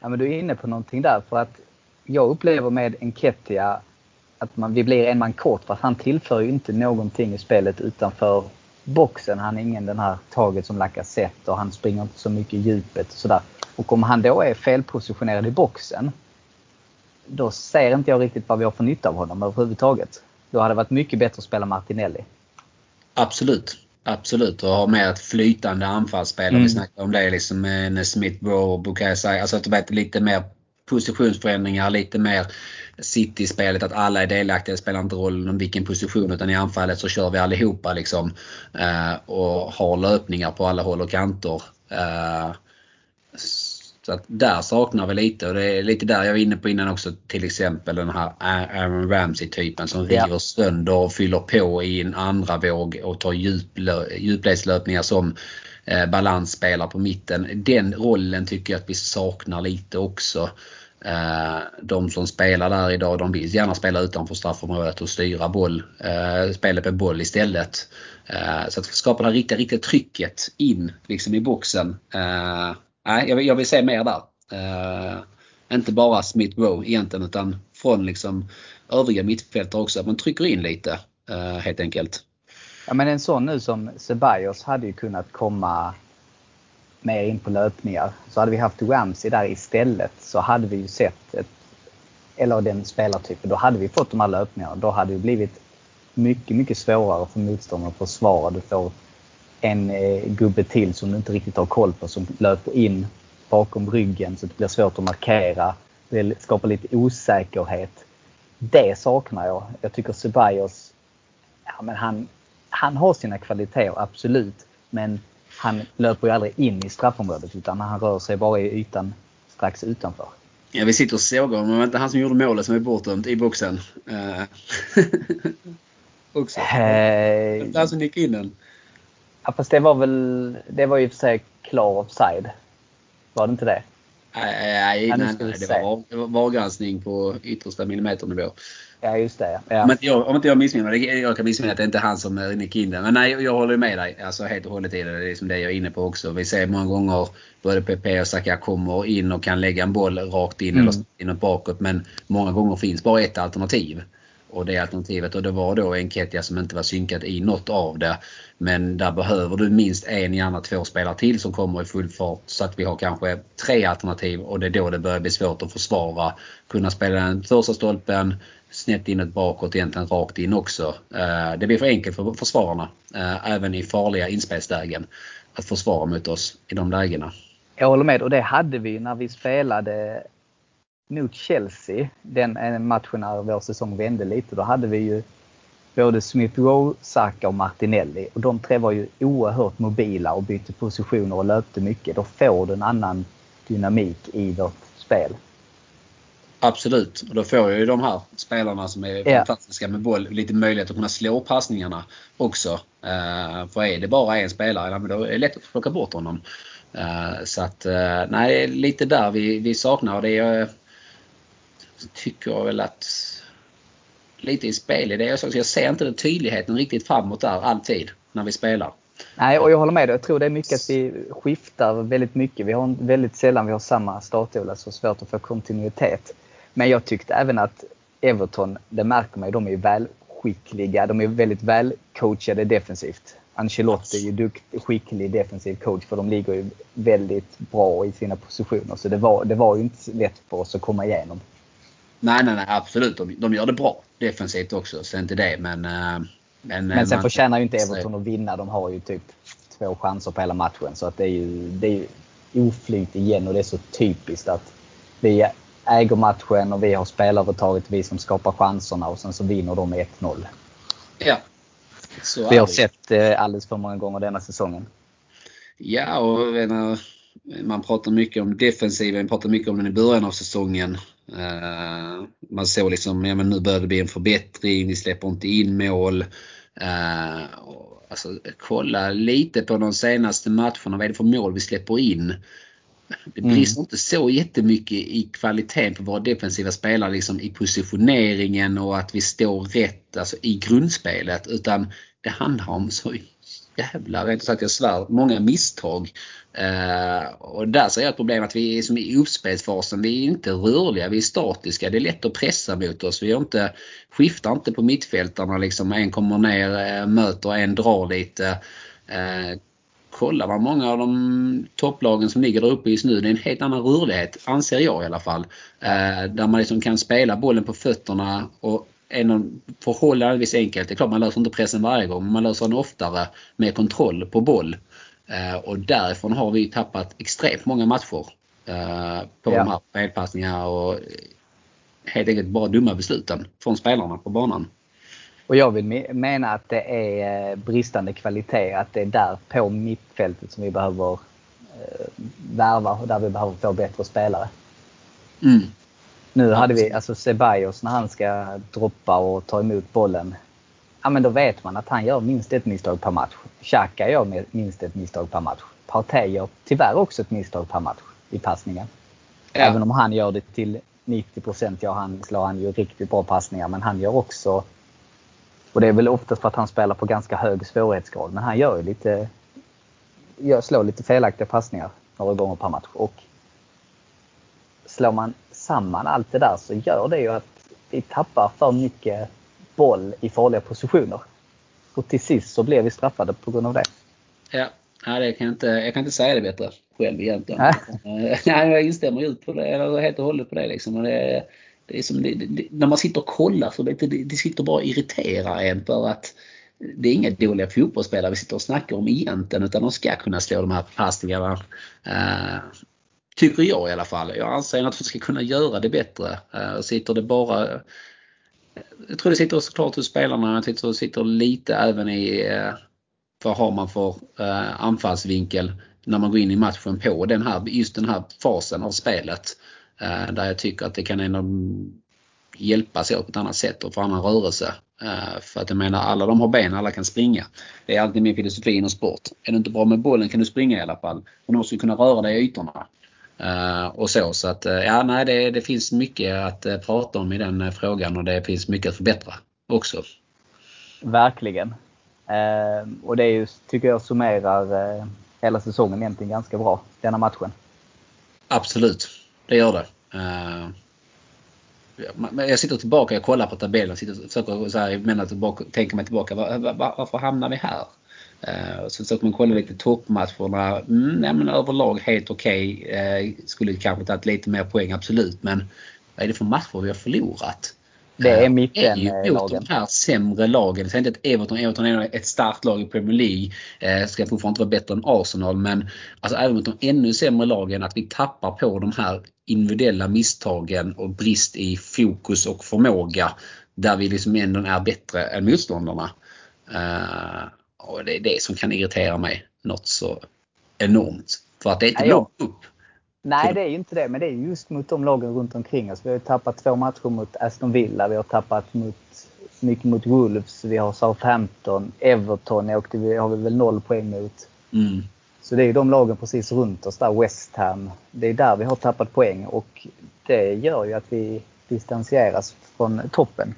Ja, men du är inne på någonting där för att jag upplever med Enketia att man, vi blir en man kort för att han tillför ju inte någonting i spelet utanför boxen. Han är ingen den här taget som Lacazette och han springer inte så mycket i djupet och sådär. Och om han då är felpositionerad i boxen då ser inte jag riktigt vad vi har för nytta av honom överhuvudtaget. Då hade det varit mycket bättre att spela Martinelli. Absolut. Absolut och ha med ett flytande anfallsspel. Mm. Vi snackade om det liksom med Smith Rowe och Bukayo Alltså att det blir lite mer positionsförändringar, lite mer City-spelet att alla är delaktiga. Det spelar inte roll om vilken position utan i anfallet så kör vi allihopa liksom. Eh, och har löpningar på alla håll och kanter. Eh, så att där saknar vi lite och det är lite där jag var inne på innan också till exempel den här Aaron Ramsey-typen som river ja. sönder och fyller på i en andra våg och tar djupledslöpningar som eh, balansspelar på mitten. Den rollen tycker jag att vi saknar lite också. Eh, de som spelar där idag de vill gärna spela utanför straffområdet och styra boll, eh, spelet med boll istället. Eh, så att skapa det här riktiga, riktiga trycket in liksom i boxen. Eh, nej, jag, vill, jag vill se mer där. Eh, inte bara Smith Rowe egentligen utan från liksom övriga mittfältare också. Att man trycker in lite eh, helt enkelt. Ja men en sån nu som Ceballos hade ju kunnat komma mer in på löpningar. Så hade vi haft Ramsey där istället så hade vi ju sett ett, eller den spelartypen, då hade vi fått de här löpningarna. Då hade det blivit mycket, mycket svårare för motståndaren att försvara. Du får en eh, gubbe till som du inte riktigt har koll på som löper in bakom ryggen så det blir svårt att markera. Det skapar lite osäkerhet. Det saknar jag. Jag tycker Ceballos, ja, men han, han har sina kvaliteter absolut. Men han löper ju aldrig in i straffområdet utan han rör sig bara i ytan strax utanför. Ja, vi sitter och sågar honom. Inte han som gjorde målet som är bortdömt i boxen? Uh. också. Hey. Han som gick in den. Ja, fast det var väl, det var ju för sig klar offside. Var det inte det? Nej, nej, nej, nej det, var, det var VAR-granskning på yttersta millimeternivå. Ja, just det. Ja. Om, inte jag, om inte jag missminner mig, jag kan missminna att det inte är han som nickade in den. Men nej, jag håller med dig. Alltså helt och hållet i det. Det är liksom det jag är inne på också. Vi ser många gånger både PP och Saka kommer in och kan lägga en boll rakt in mm. eller inåt bakåt. Men många gånger finns bara ett alternativ och det alternativet. Och det var då en Ketia som inte var synkad i något av det. Men där behöver du minst en, gärna två spelare till som kommer i full fart. Så att vi har kanske tre alternativ och det är då det börjar bli svårt att försvara. Kunna spela den första stolpen, snett inåt bakåt, egentligen rakt in också. Eh, det blir för enkelt för försvararna, eh, även i farliga inspelslägen, att försvara mot oss i de lägena. Jag håller med och det hade vi när vi spelade mot Chelsea, den eh, matchen när vår säsong vände lite, då hade vi ju både Smith Rowe, Saka och Martinelli. Och de tre var ju oerhört mobila och bytte positioner och löpte mycket. Då får du en annan dynamik i vårt spel. Absolut. Och då får ju de här spelarna som är Ja. fantastiska med boll lite möjlighet att kunna slå passningarna också. Uh, för är det bara en spelare, då är det lätt att plocka bort honom. Eh, så att, eh, nej, det är lite där vi, vi saknar. Det är, tycker jag väl att lite i spel det. Jag, jag ser inte den tydligheten riktigt framåt där alltid när vi spelar. Nej, och jag håller med dig. Jag tror det är mycket att vi skiftar väldigt mycket. Vi har väldigt sällan vi har samma startelva, så svårt att få kontinuitet. Men jag tyckte även att Everton, det märker man ju, de är ju välskickliga. De är väldigt välcoachade defensivt. Ancelotti är ju dukt, skicklig defensiv coach för de ligger ju väldigt bra i sina positioner. Så det var, det var ju inte lätt för oss att komma igenom. Nej, nej, nej absolut. De, de gör det bra defensivt också. Så inte det. Men, eh, men, Men sen man- förtjänar ju inte Everton att vinna. De har ju typ två chanser på hela matchen. Så att det är ju, det är ju oflyt igen och det är så typiskt att vi äger matchen och vi har spelarövertaget, vi som skapar chanserna och sen så vinner de med 1-0. Ja. Så Vi har sett eh, alldeles för många gånger denna säsongen. Ja, och menar, man pratar mycket om defensiven, man pratar mycket om den i början av säsongen. Eh, man såg liksom, ja men nu börjar det bli en förbättring, vi släpper inte in mål. Eh, och, alltså, kolla lite på de senaste matcherna, vad är det för mål vi släpper in? Det Mm. brister inte så jättemycket i kvaliteten på våra defensiva spelare, liksom i positioneringen och att vi står rätt alltså, i grundspelet. Utan det handlar om så jävla, rent sagt jag svär, många misstag. Eh, och där ser jag ett problem att vi är som i uppspelsfasen, vi är inte rörliga, vi är statiska. Det är lätt att pressa mot oss. Vi inte, skiftar inte på mittfältarna liksom. En kommer ner, eh, möter, en drar lite. Eh, kollar man många av de topplagen som ligger där uppe just nu, det är en helt annan rörlighet, anser jag i alla fall. Eh, där man liksom kan spela bollen på fötterna och någon förhållandevis enkelt. Det är klart man löser inte pressen varje gång, men man löser den oftare med kontroll på boll. Eh, och därifrån har vi tappat extremt många matcher eh, på Ja. de här felpassningarna och helt enkelt bara dumma besluten från spelarna på banan. Och jag vill me- mena att det är eh, bristande kvalitet. Att det är där på mittfältet som vi behöver eh, värva och där vi behöver få bättre spelare. Mm. Nu hade vi alltså Ceballos när han ska droppa och ta emot bollen. Ja men då vet man att han gör minst ett misstag per match. Xhaka gör minst ett misstag per match. Partey gör tyvärr också ett misstag per match i passningen. Ja. Även om han gör det till 90 ja han slår han ju riktigt bra passningar men han gör också och det är väl oftast för att han spelar på ganska hög svårighetsgrad men han gör ju lite gör, slår lite felaktiga passningar några gånger per match. Och slår man samman allt det där så gör det ju att vi tappar för mycket boll i farliga positioner. Och till sist så blir vi straffade på grund av det. Ja, det kan jag, inte, jag kan inte säga det bättre själv egentligen. Nej. Nej, jag instämmer ju på det, eller helt och hållet på det. Liksom. Och det, det är som, det, det, när man sitter och kollar så det, det, det sitter bara och irriterar en för att det är inga dåliga fotbollsspelare vi sitter och snackar om egentligen utan de ska kunna slå de här passningarna. Uh, tycker jag i alla fall. Jag anser att de ska kunna göra det bättre. Uh, sitter det bara jag tror det sitter såklart hos spelarna. Jag tycker det sitter lite även i eh, vad har man för anfallsvinkel när man går in i matchen på den här, just den här fasen av spelet. Eh, där jag tycker att det kan ändå hjälpa sig på ett annat sätt och få annan rörelse. Eh, för att jag menar alla de har ben, alla kan springa. Det är alltid min filosofi inom sport. Är du inte bra med bollen kan du springa i alla fall. Och du måste kunna röra dig i ytorna. Uh, och så. Så att ja, nej, det, det finns mycket att prata om i den frågan och det finns mycket att förbättra också. Verkligen. Eh, och det är ju, tycker jag summerar eh, hela säsongen egentligen ganska bra, denna matchen. Absolut, det gör det. Uh, jag sitter tillbaka, jag kollar på tabellen, sitter och försöker så här, menar tillbaka, tänka mig tillbaka. Var, var, varför hamnar vi här? Eh, uh, så försöker man kolla lite toppmatcherna. Mm, nej, men överlag helt okej. Okay. Uh, skulle kanske tagit lite mer poäng, absolut. Men vad är det för matcher vi har förlorat? Det är mitten ju eh, mot lagen. de här sämre lagen. Säg inte att Everton, Everton är ett starkt lag i Premier League. Eh, ska fortfarande inte vara bättre än Arsenal. Men alltså, även mot de ännu sämre lagen, att vi tappar på de här individuella misstagen och brist i fokus och förmåga. Där vi liksom ändå är bättre än motståndarna. Eh, och det är det som kan irritera mig något så enormt. För att det är inte jag- långt upp. Nej, det är ju inte det. Men det är just mot de lagen runt omkring oss. Vi har tappat två matcher mot Aston Villa. Vi har tappat mot, mycket mot Wolves. Vi har Southampton. Everton åkte vi, har vi väl noll poäng mot. Mm. Så det är de lagen precis runt oss där. West Ham. Det är där vi har tappat poäng och det gör ju att vi distanseras från toppen.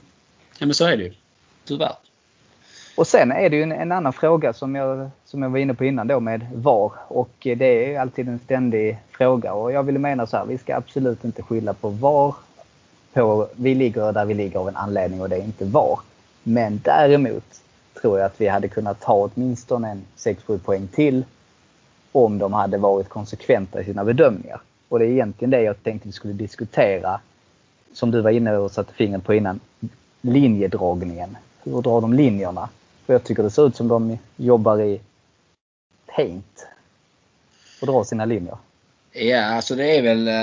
Ja men så är det ju. Tyvärr. Och sen är det ju en, en, annan fråga som jag, som jag var inne på innan då med VAR. Och det är alltid en ständig fråga. Och jag vill mena så här, vi ska absolut inte skylla på VAR. På, vi ligger där vi ligger av en anledning och det är inte VAR. Men däremot tror jag att vi hade kunnat ta åtminstone en 6-7 poäng till om de hade varit konsekventa i sina bedömningar. Och det är egentligen det jag tänkte vi skulle diskutera. Som du var inne och satte fingret på innan. Linjedragningen. Hur drar de linjerna? För jag tycker det ser ut som de jobbar i paint. Och drar sina linjer. Ja, alltså det är väl eh,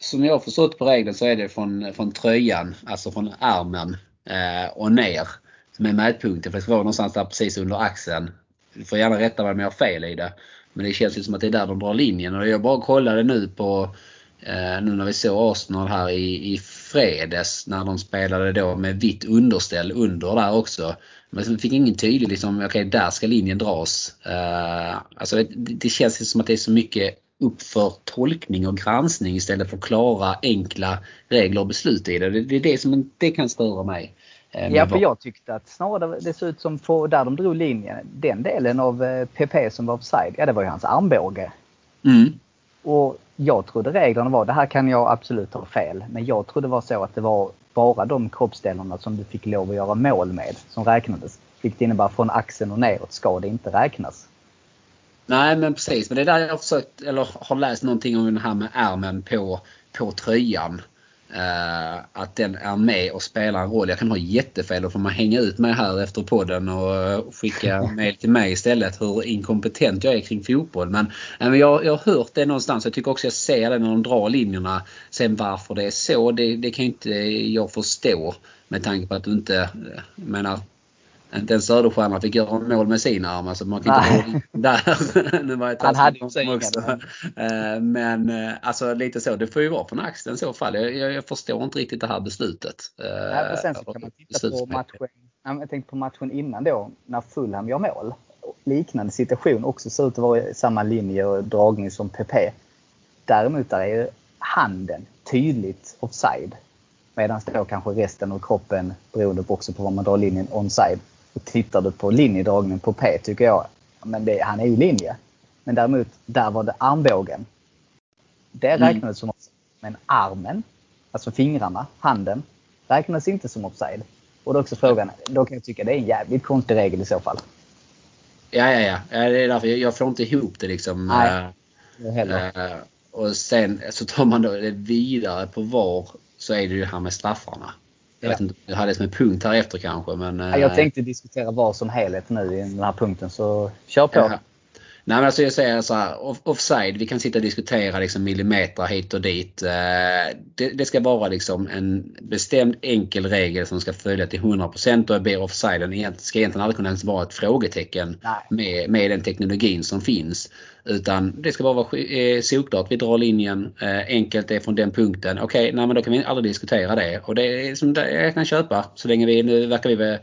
som jag har förstått på regeln så är det från, från tröjan, alltså från armen eh, och ner som är mätpunkten. För det ska vara någonstans där precis under axeln. Du får gärna rätta mig om jag har fel i det. Men det känns ju som att det är där de drar linjen. Och jag bara kollade nu på eh, nu när vi såg Arsenal här i, i fredags när de spelade då med vitt underställ under där också. Men vi fick ingen tydlig liksom, okej okay, där ska linjen dras. Uh, alltså det, det känns som att det är så mycket upp för tolkning och granskning istället för klara enkla regler och beslut i det. Det, det är det som det kan störa mig. Eh, ja, för jag tyckte att snarare det såg ut som på där de drog linjen, den delen av PP eh, som var offside, ja det var ju hans armbåge. Mm. Och jag trodde reglerna var, det här kan jag absolut ha fel, men jag trodde det var så att det var bara de kroppsdelarna som du fick lov att göra mål med som räknades. Vilket innebär från axeln och neråt ska det inte räknas. Nej men precis, men det är där jag har försökt, eller har läst någonting om det här med ärmen på, på tröjan. Uh, att den är med och spelar en roll. Jag kan ha jättefel och får man hänga ut mig här efter podden och skicka mail till mig istället hur inkompetent jag är kring fotboll. Men, uh, jag, jag har hört det någonstans. Jag tycker också jag ser det när de drar linjerna. Sen varför det är så, det, det kan inte jag förstå. Med tanke på att du inte, uh, menar inte ens Söderstjärna fick göra mål med sin arm. Alltså man kan inte där. nu var jag Han hade ju också. Eh, men eh, alltså lite så. Det får ju vara från axeln i så fall. Jag, jag, jag, förstår inte riktigt det här beslutet. Nej, men sen så kan man titta på matchen. Jag tänkte på matchen innan då när Fulham gör mål. Liknande situation. Också ser ut att vara i samma linje och dragning som PP. Däremot där är handen tydligt offside. Medan då kanske resten av kroppen, beroende på också på var man drar linjen, onside. Tittar du på linjedragningen på P tycker jag, men det, han är ju linje. Men däremot, där var det armbågen. Det mm. räknades som offside. Men armen, alltså fingrarna, handen, räknas inte som offside. Och då är också frågan, då kan jag tycka det är en jävligt konstig regel i så fall. Ja, ja, ja. Det är därför jag får inte ihop det liksom. Nej. Uh, och sen så tar man då det vidare på VAR så är det ju här med straffarna. Jag vet inte, jag hade det som en punkt här efter kanske men... Jag eh, tänkte diskutera VAR som helhet nu i den här punkten så kör på. Nej men alltså jag säger så här, offside, vi kan sitta och diskutera liksom millimeter hit och dit. Eh, det, det, ska vara liksom en bestämd enkel regel som ska följa till 100% och blir offsiden ska egentligen aldrig kunna ens vara ett frågetecken med, med den teknologin som finns. Utan det ska bara vara eh, solklart, vi drar linjen, eh, enkelt är från den punkten. Okej, okay, nej men då kan vi aldrig diskutera det. Och det är som jag kan köpa så länge vi, nu verkar vi väl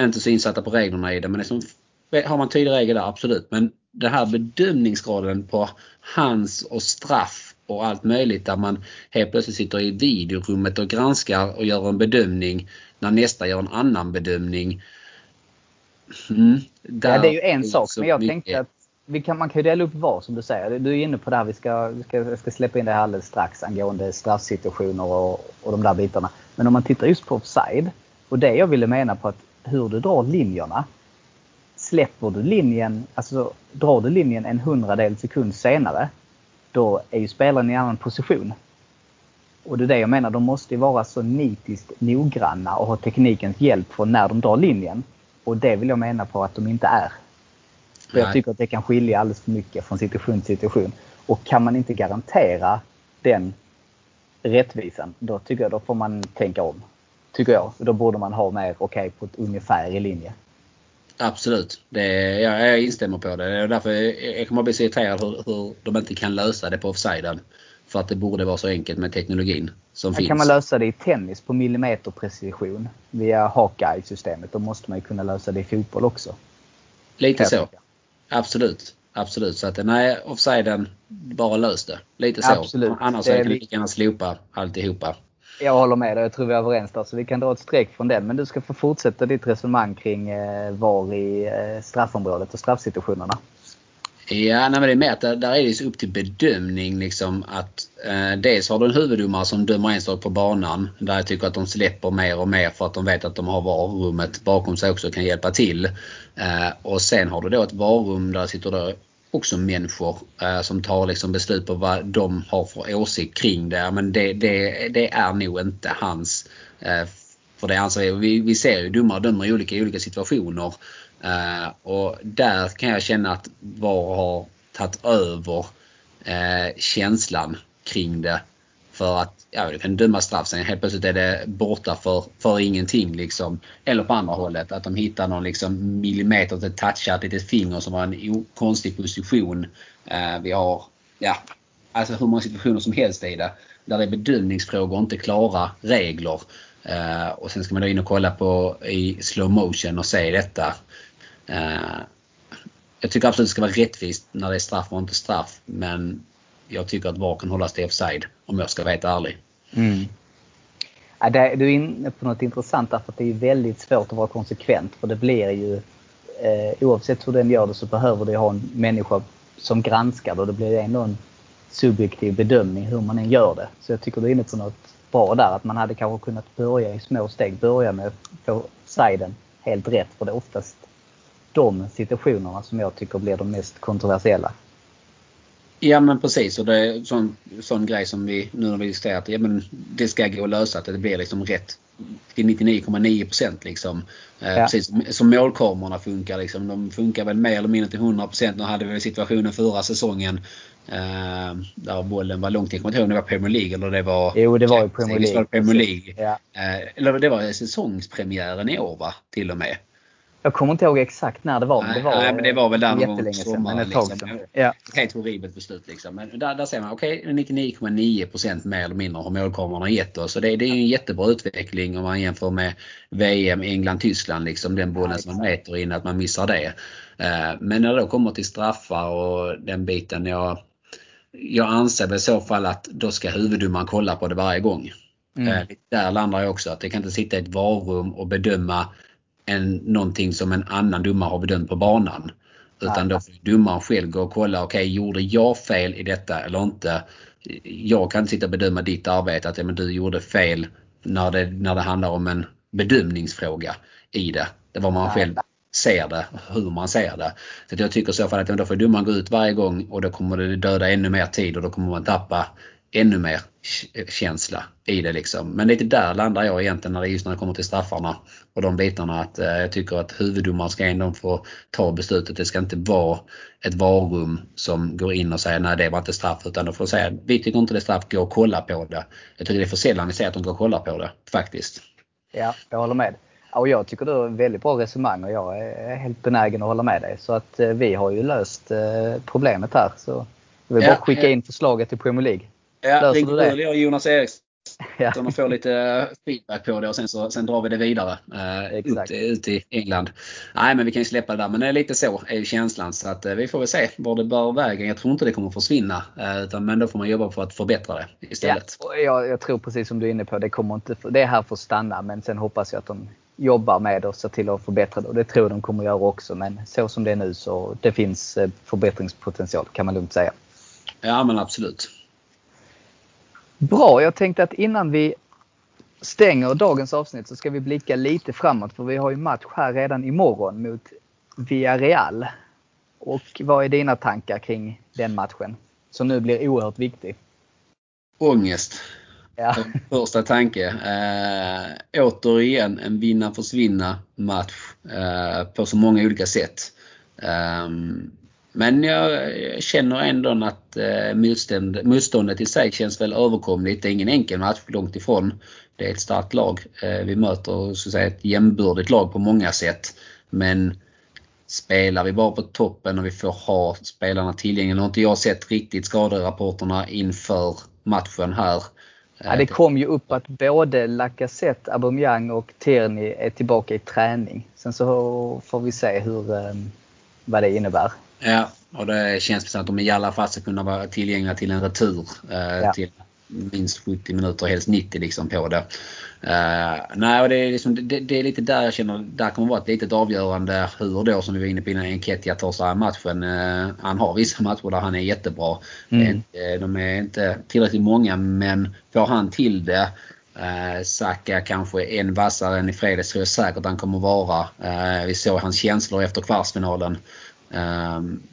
inte så insatta på reglerna i det men det som, har man tydlig regel där, absolut. Men den här bedömningsgraden på hands och straff och allt möjligt där man helt plötsligt sitter i videorummet och granskar och gör en bedömning när nästa gör en annan bedömning. Mm, ja, det är ju en sak, men jag mycket. tänkte att vi kan, man kan ju dela upp vad som du säger. Du är inne på det här, vi ska, vi ska, jag ska släppa in det här alldeles strax angående straffsituationer och, och de där bitarna. Men om man tittar just på offside och det jag ville mena på att hur du drar linjerna släpper du linjen, alltså drar du linjen en hundradel sekund senare, då är ju spelaren i en annan position. Och det är det jag menar, de måste ju vara så nitiskt noggranna och ha teknikens hjälp för när de drar linjen. Och det vill jag mena på att de inte är. För jag tycker att det kan skilja alldeles för mycket från situation till situation. Och kan man inte garantera den rättvisan, då tycker jag då får man tänka om. Tycker jag. Då borde man ha mer, okej, okay, på ett ungefär i linje. Absolut. Det, jag, jag instämmer på det. Det är därför jag kommer att bli så irriterad hur, hur de inte kan lösa det på offsiden. För att det borde vara så enkelt med teknologin som Men finns. kan man lösa det i tennis på millimeterprecision via Hawkeye-systemet, då måste man ju kunna lösa det i fotboll också. Lite så. Absolut. Absolut. Så att nej, offsiden, bara lös det. Lite så. Absolut. Annars Det är kan vi- lika gärna slopa alltihopa. Jag håller med dig. Jag tror vi är överens där. Så vi kan dra ett streck från den. Men du ska få fortsätta ditt resonemang kring eh, VAR i eh, straffområdet och straffsituationerna. Ja, nej, men det är mer att där, där är det så upp till bedömning liksom att eh, dels har du en huvuddomare som dömer en sak på banan där jag tycker att de släpper mer och mer för att de vet att de har VAR-rummet bakom sig också och kan hjälpa till. Eh, och sen har du då ett VAR-rum där sitter då också människor eh, som tar liksom beslut på vad de har för åsikt kring det. Men det, det, det är nog inte hans. Eh, för det anser jag, alltså, vi, vi ser ju domare dömer i olika, olika situationer. Eh, och där kan jag känna att VAR har tagit över eh, känslan kring det. För att ja, du kan döma straff sen helt plötsligt är det borta för, för ingenting. Liksom. Eller på andra hållet att de hittar någon liksom millimeter till toucha ett litet finger som har en konstig position. Eh, vi har ja, alltså hur många situationer som helst i det. Där det är bedömningsfrågor och inte klara regler. Eh, och sen ska man då in och kolla på i slow motion och se detta. Eh, jag tycker absolut det ska vara rättvist när det är straff och inte straff. Men jag tycker att VAR kan hållas till offside om jag ska vara helt ärlig. Mm. Ja, det, du är inne på något intressant därför att det är väldigt svårt att vara konsekvent. För det blir ju, eh, oavsett hur den gör det så behöver du ha en människa som granskar det och det blir ändå en subjektiv bedömning hur man än gör det. Så jag tycker du är inne på något bra där. Att man hade kanske kunnat börja i små steg. Börja med att få siden helt rätt. För det är oftast de situationerna som jag tycker blir de mest kontroversiella. Ja men precis och det är sån, sån grej som vi nu har vi diskuterat. Ja, men det ska gå att lösa att det blir liksom rätt till 99,9% liksom. Eh, Ja. Precis som, målkamerorna funkar liksom. De funkar väl mer eller mindre till 100%. Nu hade vi situationen förra säsongen. Eh, där bollen var långt in. Jag kommer inte ihåg om det var Premier League eller det var... Jo, det var ju Premier var League. Premier League. Ja. Eh, eller det var säsongspremiären i år va? Till och med. Jag kommer inte ihåg exakt när det var. Nej, det var, nej, men det var väl där gång jättelänge sedan. Men ett tag liksom. Ja. Helt horribelt beslut liksom. Men där, där ser man, okej 99,9% mer eller mindre har målkamerorna gett oss. Så det, det är en jättebra utveckling om man jämför med VM, England, Tyskland. Liksom, den bollen Ja, som man mäter in, att man missar det. Eh, Men när det då kommer till straffar och den biten. Jag, jag anser väl i så fall att då ska huvuddomaren kolla på det varje gång. Mm. Eh, Där landar jag också. Att det kan inte sitta i ett varrum och bedöma en, någonting som en annan domare har bedömt på banan. Utan då får domaren själv gå och kolla, okej gjorde jag fel i detta eller inte? Jag kan inte sitta och bedöma ditt arbete att ja, men du gjorde fel när det, när det handlar om en bedömningsfråga i det. Det var man själv ser det, hur man ser det. Så jag tycker i så fall att då får domaren gå ut varje gång och då kommer det döda ännu mer tid och då kommer man tappa ännu mer känsla i det liksom. Men lite där landar jag egentligen när det just när det kommer till straffarna och de bitarna att eh, jag tycker att huvuddomaren ska ändå få ta beslutet. Det ska inte vara ett varum som går in och säger nej det var inte straff utan de får säga vi tycker inte det är straff, gå och kolla på det. Jag tycker det är för sällan vi ser att de går och kollar på det faktiskt. Ja, jag håller med. Och jag tycker du har väldigt bra resonemang och jag är helt benägen att hålla med dig. Så att eh, vi har ju löst eh, problemet här. Så vi vill Ja, bara skicka in förslaget till Premier League. Ja, ring jag och Jonas Eriksson Ja. och får lite feedback på det och sen, så, sen drar vi det vidare eh, ut, ut i England. Nej men vi kan ju släppa det där men det är lite så är ju känslan så att eh, vi får väl se var det bär vägen. Jag tror inte det kommer försvinna eh, utan, men då får man jobba för att förbättra det Ja, istället. och jag, jag tror precis som du är inne på, det, kommer inte, det är här för att stanna. Men sen hoppas jag att de jobbar med och ser till att förbättra det. Och det tror jag de kommer göra också. Men så som det är nu så det finns eh, förbättringspotential kan man lugnt säga. Ja men absolut. Bra, jag tänkte att innan vi stänger dagens avsnitt så ska vi blicka lite framåt för vi har ju match här redan imorgon mot Villarreal. Och vad är dina tankar kring den matchen? Som nu blir oerhört viktig. Ångest. Ja, Första tanke. Eh, återigen en vinna försvinna match eh, på så många olika sätt. Ehm, men jag känner ändå att eh, motstånd, motståndet i sig känns väl överkomligt. Det är ingen enkel match, långt ifrån. Det är ett starkt lag. Eh, vi möter så säga, ett jämbördigt lag på många sätt. Men spelar vi bara på toppen och vi får ha spelarna tillgängliga. Nu har inte jag sett riktigt skaderapporterna inför matchen här. Ja, det kom ju upp att både Lacazette, Aubameyang och Tierney är tillbaka i träning. Sen så får vi se hur, eh, vad det innebär. Ja, och det känns som att de i alla fall ska kunna vara tillgängliga till en retur. Eh, ja. Till minst 70 minuter, helst 90 liksom på det. Uh, nej, och det, är liksom, det, det, är lite där jag känner, där kommer vara ett litet avgörande hur då som vi var inne på innan Enketia tar sig an matchen. Uh, han har vissa matcher där han är jättebra. Mm. Uh, de är inte tillräckligt många men får han till det Eh, Saka kanske en vassare än i fredags tror jag säkert han kommer vara. Eh, vi såg hans känslor efter kvartsfinalen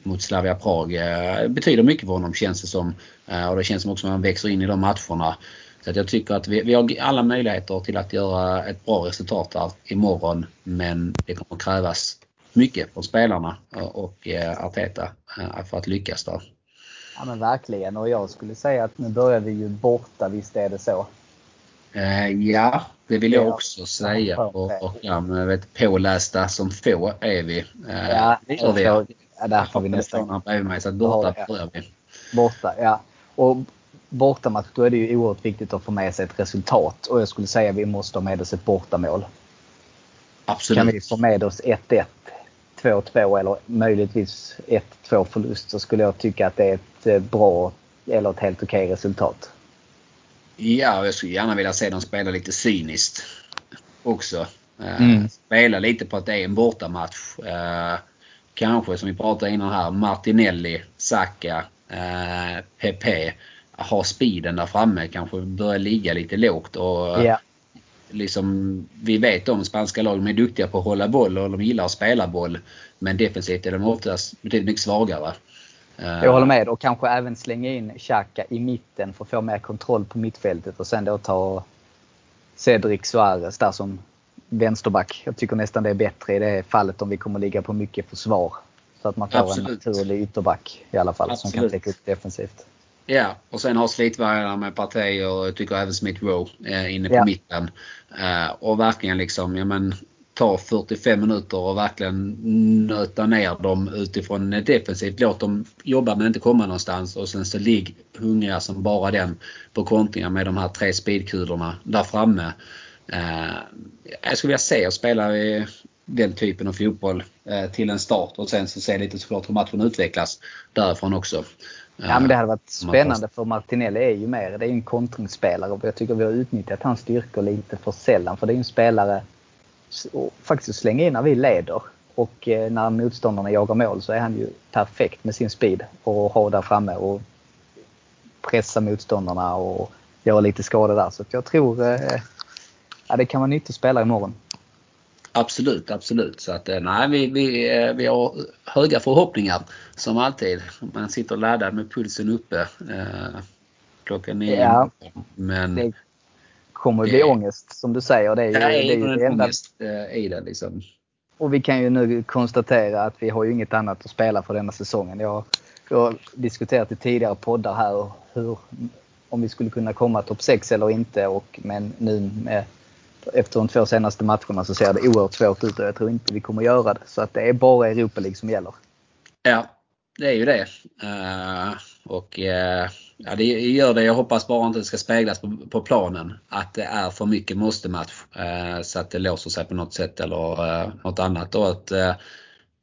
mot Slavia Prag. Eh, betyder mycket för honom känns det som. Eh, och det känns som också att han växer in i de matcherna. Så jag tycker att vi, vi har alla möjligheter till att göra ett bra resultat här imorgon. Men det kommer krävas mycket från spelarna och eh, Arteta för att lyckas där. Ja men verkligen och jag skulle säga att nu börjar vi ju borta, visst är det så? Ja, det vill jag också säga. Och, och ja, vet, pålästa som få är vi. Eh, ja, det är vi. Ja, där har vi nästan. bredvid mig så borta ja. börjar vi. Borta, ja. Och bortamatch då är det ju oerhört viktigt att få med sig ett resultat. Och jag skulle säga att vi måste ha med oss ett bortamål. Absolut. Kan vi få med oss 1-1, 2-2 eller möjligtvis 1-2 förlust så skulle jag tycka att det är ett eh, bra eller ett helt okej resultat. Ja, jag skulle gärna vilja se dem spela lite cyniskt också. Eh, mm. Spela lite på att det är en bortamatch. Eh, kanske som vi pratade innan här, Martinelli, Saka, Pepe ha speeden där framme. Kanske börja ligga lite lågt. Och yeah. liksom, vi vet om spanska lag, de är duktiga på att hålla boll och de gillar att spela boll. Men defensivt är de oftast betydligt mycket svagare. Jag håller med och kanske även slänga in Xhaka i mitten för att få mer kontroll på mittfältet och sen då ta Cedric Suarez där som vänsterback. Jag tycker nästan det är bättre i det fallet om vi kommer ligga på mycket försvar. Så att man får Absolut. en naturlig ytterback i alla fall Absolut. som kan täcka upp defensivt. Ja, och sen har slitvargarna med Partey och jag tycker även Smith Rowe eh, inne på ja. mitten. Eh, och verkligen liksom, ja men ta 45 minuter och verkligen nöta ner dem utifrån defensivt. Låt dem jobba men inte komma någonstans och sen så ligg hungriga som bara den på kontringar med de här tre speedkulorna där framme. Eh, jag skulle vilja se oss spela den typen av fotboll eh, till en start och sen så se lite såklart hur matchen utvecklas därifrån också. Ja men det hade varit spännande för Martinelli är ju mer, det är ju en kontringsspelare och jag tycker vi har utnyttjat hans styrkor lite för sällan. För det är ju en spelare faktiskt slänga in när vi leder. Och eh, när motståndarna jagar mål så är han ju perfekt med sin speed och ha där framme och pressa motståndarna och göra lite skada där. Så jag tror eh, ja, det kan vara nyttigt att spela imorgon. Absolut, absolut. Så att eh, nej, vi, vi, vi har höga förhoppningar som alltid. Man sitter laddad med pulsen uppe eh, klockan nio. Ja, Men det kommer det bli ångest som du säger. Det är ju, det är ju det enda. ångest eh, i det liksom. Och vi kan ju nu konstatera att vi har ju inget annat att spela för denna säsongen. Jag, jag har diskuterat i tidigare poddar här hur, om vi skulle kunna komma topp 6 eller inte. Och, men nu med, efter de två senaste matcherna så ser det oerhört svårt ut och jag tror inte vi kommer göra det. Så att det är bara Europa League som gäller. Ja, det är ju det. Uh, och uh, ja, det gör det. Jag hoppas bara inte det ska speglas på, på planen. Att det är för mycket måste-match. Uh, så att det låser sig på något sätt eller uh, något annat. Och att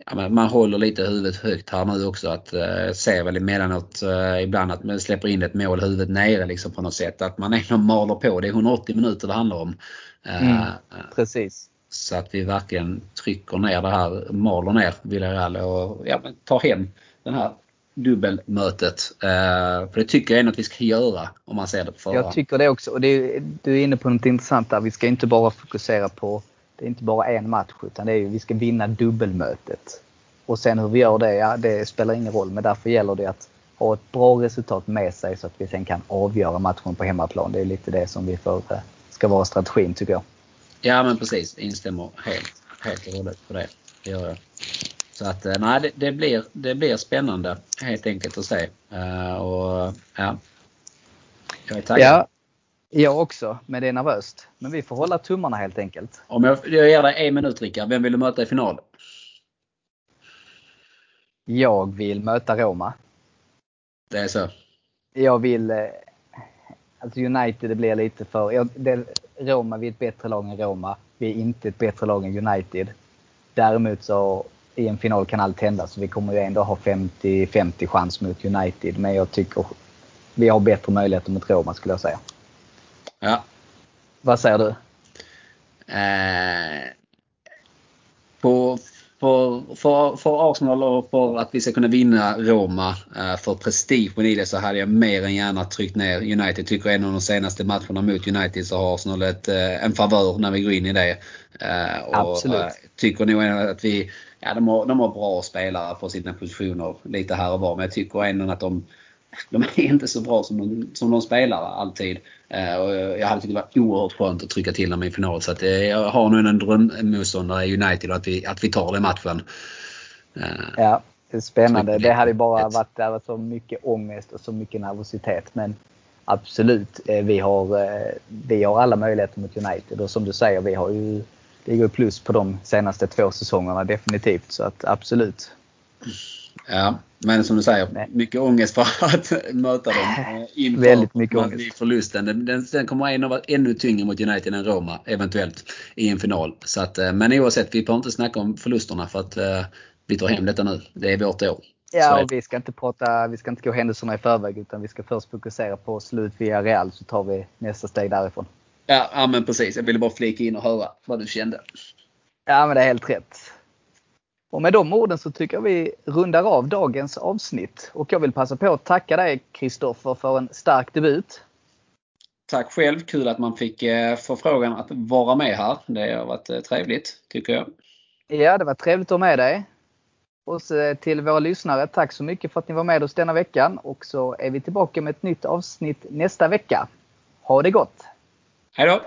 ja, man håller lite huvudet högt här nu också. Att uh, ser väl emellanåt uh, ibland att man släpper in ett mål huvudet nere liksom på något sätt. Att man ändå maler på. Det är 180 minuter det handlar om. Mm, precis. Så att vi verkligen trycker ner det här, maler ner Villarreal och ja, tar hem den här dubbelmötet. Eh, för det tycker jag ändå att vi ska göra om man ser det förhand. Jag tycker det också. Och det är, du är inne på något intressant där. Vi ska inte bara fokusera på, det är inte bara en match utan det är ju, vi ska vinna dubbelmötet. Och sen hur vi gör det, ja det spelar ingen roll. Men därför gäller det att ha ett bra resultat med sig så att vi sen kan avgöra matchen på hemmaplan. Det är lite det som vi får, eh, ska vara strategin tycker jag. Ja men precis, instämmer helt, helt och hållet på det. Det gör jag. Så att eh, nej, det, det, blir, det blir spännande helt enkelt att se. Uh, och, ja. Jag är taggad. Ja, jag också, men det är nervöst. Men vi får hålla tummarna helt enkelt. Om jag, jag ger dig en minut Rickard, vem vill du möta i final? Jag vill möta Roma. Det är så? Jag vill... Eh, alltså United det blir lite för... Jag, det, Roma, vi är ett bättre lag än Roma. Vi är inte ett bättre lag än United. Däremot så i en final kan allt hända så vi kommer ju ändå ha 50-50 chans mot United. Men jag tycker vi har bättre möjligheter mot Roma skulle jag säga. Ja. Vad säger du? Eh, på, för, för, för Arsenal och för att vi ska kunna vinna Roma, eh, för prestigen i det så hade jag mer än gärna tryckt ner United. Tycker en av de senaste matcherna mot United så har Arsenal ett, eh, en favör när vi går in i det. Eh, och Absolut. Tycker nog att vi, ja de har, de har bra spelare på sina positioner lite här och var men jag tycker ändå att de de är inte så bra som de, som de spelar alltid. Eh, och jag hade tyckt det var oerhört skönt att trycka till dem i final. Så att, eh, jag har nog en drömmotståndare i United och att vi, att vi tar den matchen. Eh, ja, det är spännande. Det hade bara varit där så mycket ångest och så mycket nervositet. Men absolut, vi har, vi har alla möjligheter mot United. Och som du säger, vi har ju det går plus på de senaste två säsongerna definitivt. Så att absolut. Ja, men som du säger, Nej. mycket ångest för att möta dem eh, inför Väldigt mycket ångest. förlusten. Den, den, den kommer att vara ännu tyngre mot United än Roma eventuellt i en final. Så att, eh, men oavsett, vi behöver inte snacka om förlusterna för att uh, vi tar hem detta nu. Det är vårt år. Ja, och vi ska inte prata, vi ska inte gå händelserna i förväg utan vi ska först fokusera på slut via Real så tar vi nästa steg därifrån. Ja, ja men precis. Jag ville bara flika in och höra vad du kände. Ja, men det är helt rätt. Och med de orden så tycker jag vi rundar av dagens avsnitt. Och jag vill passa på att tacka dig Kristoffer för en stark debut. Tack själv! Kul att man fick eh, förfrågan att vara med här. Det har varit eh, trevligt, tycker jag. Ja, det var trevligt att ha med dig. Och till våra lyssnare, tack så mycket för att ni var med oss denna veckan. Och så är vi tillbaka med ett nytt avsnitt nästa vecka. Ha det gott! Hej då!